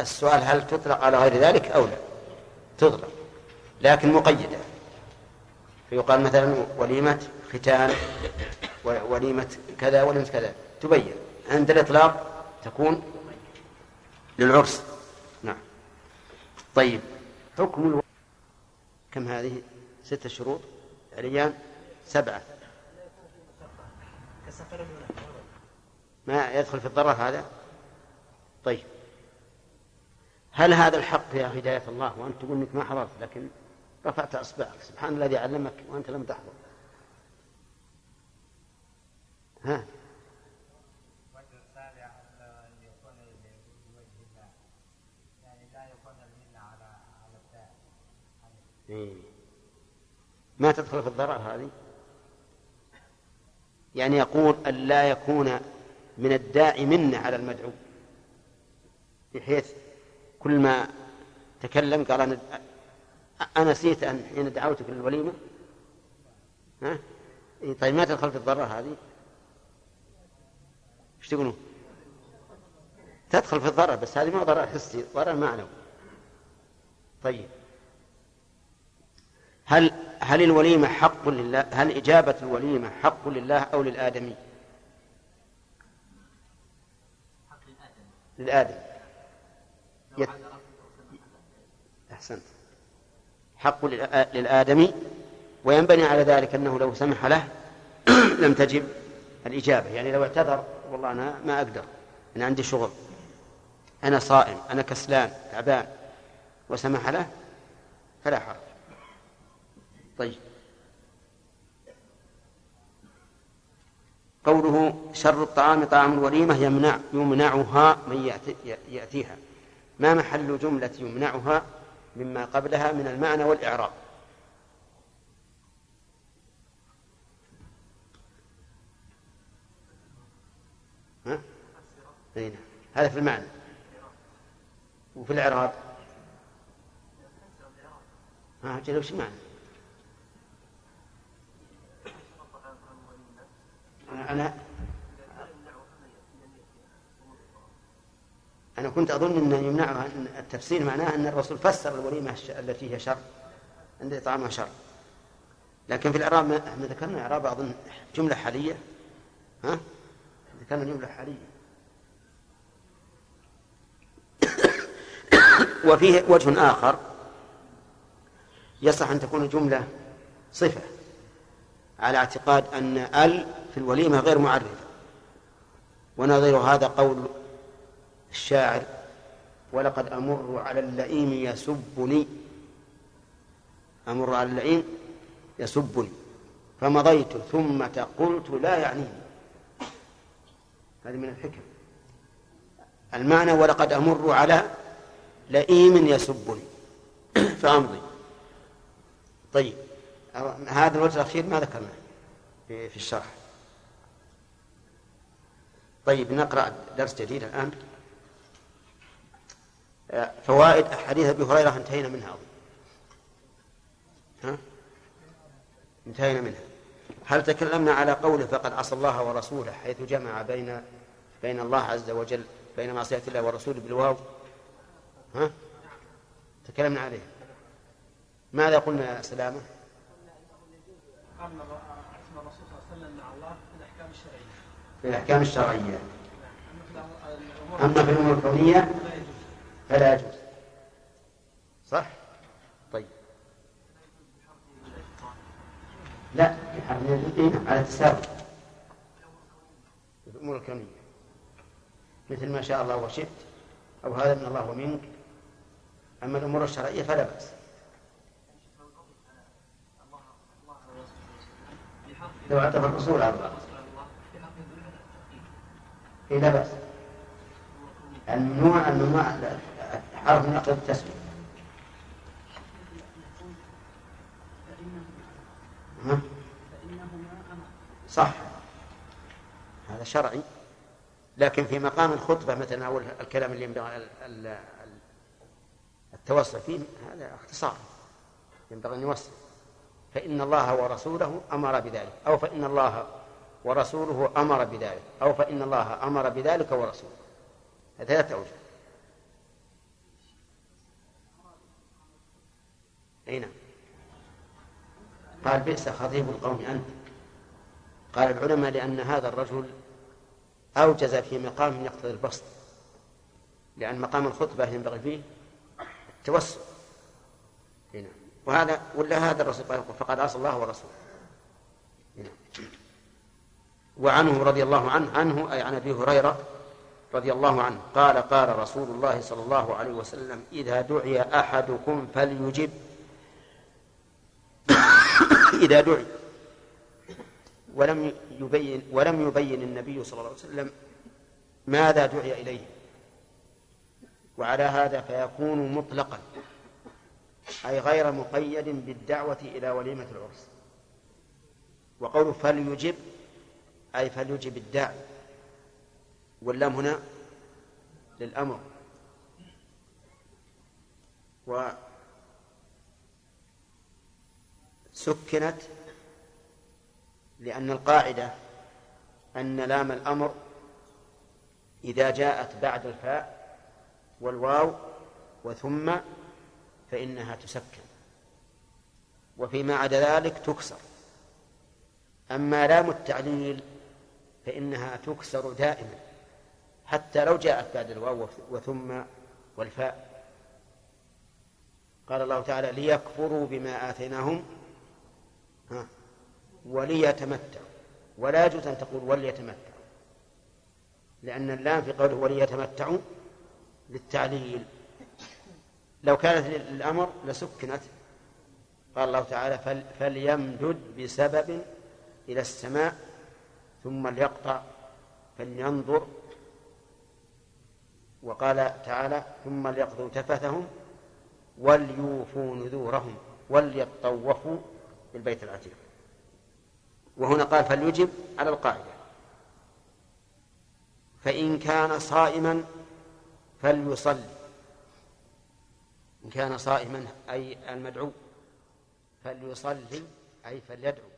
السؤال هل تطلق على غير ذلك أو لا؟ تطلق لكن مقيدة. فيقال مثلا وليمة ختان وليمة كذا وليمة كذا. تبين. عند الإطلاق تكون للعرس. نعم. طيب. حكم ألو... كم هذه؟ ستة شروط. عليان سبعة. ما يدخل في الضرر هذا؟ طيب. هل هذا الحق يا هداية الله وأنت تقول إنك ما حضرت لكن رفعت أصبعك؟ سبحان الذي علمك وأنت لم تحضر. ها؟ إيه. ما تدخل في الضرر هذه؟ يعني يقول أن لا يكون من الداعي منة على المدعو بحيث كل ما تكلم قال أنا أنا نسيت أن حين دعوتك للوليمة؟ ها؟ إيه طيب ما تدخل في الضرر هذه؟ إيش تقولون؟ تدخل في الضرر بس هذه ما ضرر حسي ضرر معنوي. طيب. هل هل الوليمة حق لله؟ هل إجابة الوليمة حق لله أو للآدمي؟ للآدم يت... أحسنت. حق للآدمي وينبني على ذلك أنه لو سمح له لم تجب الإجابة. يعني لو اعتذر والله أنا ما أقدر. أنا عندي شغل. أنا صائم أنا كسلان تعبان وسمح له فلا حرج. طيب. قوله شر الطعام طعام الوليمة يمنع يمنعها من يأتي يأتيها. ما محل جملة يمنعها مما قبلها من المعنى والإعراب. ها؟ نعم. هذا في المعنى. وفي الإعراب. ها جل وش معنى أنا أنا كنت أظن أن يمنعها التفسير معناه أن الرسول فسر الوليمة التي هي شر عند إطعامها شر. لكن في الإعراب ما ذكرنا إعراب أظن جملة حالية. ها؟ ذكرنا جملة حالية. وفيه وجه آخر. يصح أن تكون الجملة صفة على اعتقاد أن ال في الوليمة غير معرفة. ونظير هذا قول الشاعر ولقد أمر على اللئيم يسبني أمر على اللئيم يسبني فمضيت ثم قلت لا يعنيني. هذه من الحكم. المعنى ولقد أمر على لئيم يسبني. فأمضي. طيب هذا الوجه الأخير ما ذكرناه في الشرح. طيب نقرأ درس جديد الآن. فوائد حديث أبي هريرة انتهينا منها أظن. ها؟ انتهينا منها. هل تكلمنا على قوله فقد عصى الله ورسوله حيث جمع بين بين الله عز وجل بين معصية الله ورسوله بالواو؟ ها؟ تكلمنا عليه. ماذا قلنا يا سلامة؟ أن الرسول صلى الله عليه وسلم مع الله في الأحكام الشرعية. في الأحكام الشرعية أما في الأمور الكونية؟ فلا يجوز. صح؟ طيب. لا على التساوي. الأمور الكونية. مثل ما شاء الله وشئت أو هذا من الله ومنك. أما الأمور الشرعية فلا بأس. لو اعتبر الأصول أربعة إيه لا بأس. الممنوع الممنوع حرف نقل التسوية؟ صح. هذا شرعي. لكن في مقام الخطبة مثلا أو الكلام اللي ينبغي ال- ال- التوسع فيه هذا اختصار. ينبغي أن يوسع. فإن الله ورسوله أمر بذلك. أو فإن الله ورسوله أمر بذلك. أو فإن الله أمر بذلك ورسوله. ثلاثة أوجه أي نعم. قال بئس خطيب القوم أنت. قال العلماء لأن هذا الرجل أوجز في مقام يقتضي البسط لأن مقام الخطبة ينبغي فيه التوسع هنا وهذا ولا هذا الرسول؟ قال فقد عصى الله ورسوله. هنا. وعنه رضي الله عنه عنه أي عن أبي هريرة رضي الله عنه قال قال رسول الله صلى الله عليه وسلم إذا دعي أحدكم فليجب. إذا دعي. ولم يبين ولم يبين النبي صلى الله عليه وسلم ماذا دعي إليه. وعلى هذا فيكون مطلقا. أي غير مقيد بالدعوة إلى وليمة العرس. وقوله فليجب أي فليجب الداعي واللام هنا للأمر. وسكنت لأن القاعدة أن لام الأمر إذا جاءت بعد الفاء والواو وثم فإنها تسكن وفيما عدا ذلك تكسر. أما لام التعليل فإنها تكسر دائما حتى لو جاءت بعد الواو وثم والفاء. قال الله تعالى ليكفروا بما آتيناهم ها؟ وليتمتعوا ولا يجوز أن تقول وليتمتعوا لأن اللام في قوله وليتمتعوا للتعليل. لو كانت للأمر لسكنت قال الله تعالى فل فليمدد بسبب إلى السماء ثم ليقطع فلينظر. وقال تعالى ثم ليقضوا تفثهم وليوفوا نذورهم وليطوفوا بالبيت العتيق. وهنا قال فليجب على القاعدة. فإن كان صائما فليصلي. إن كان صائما أي المدعو فليصلي أي فليدعو.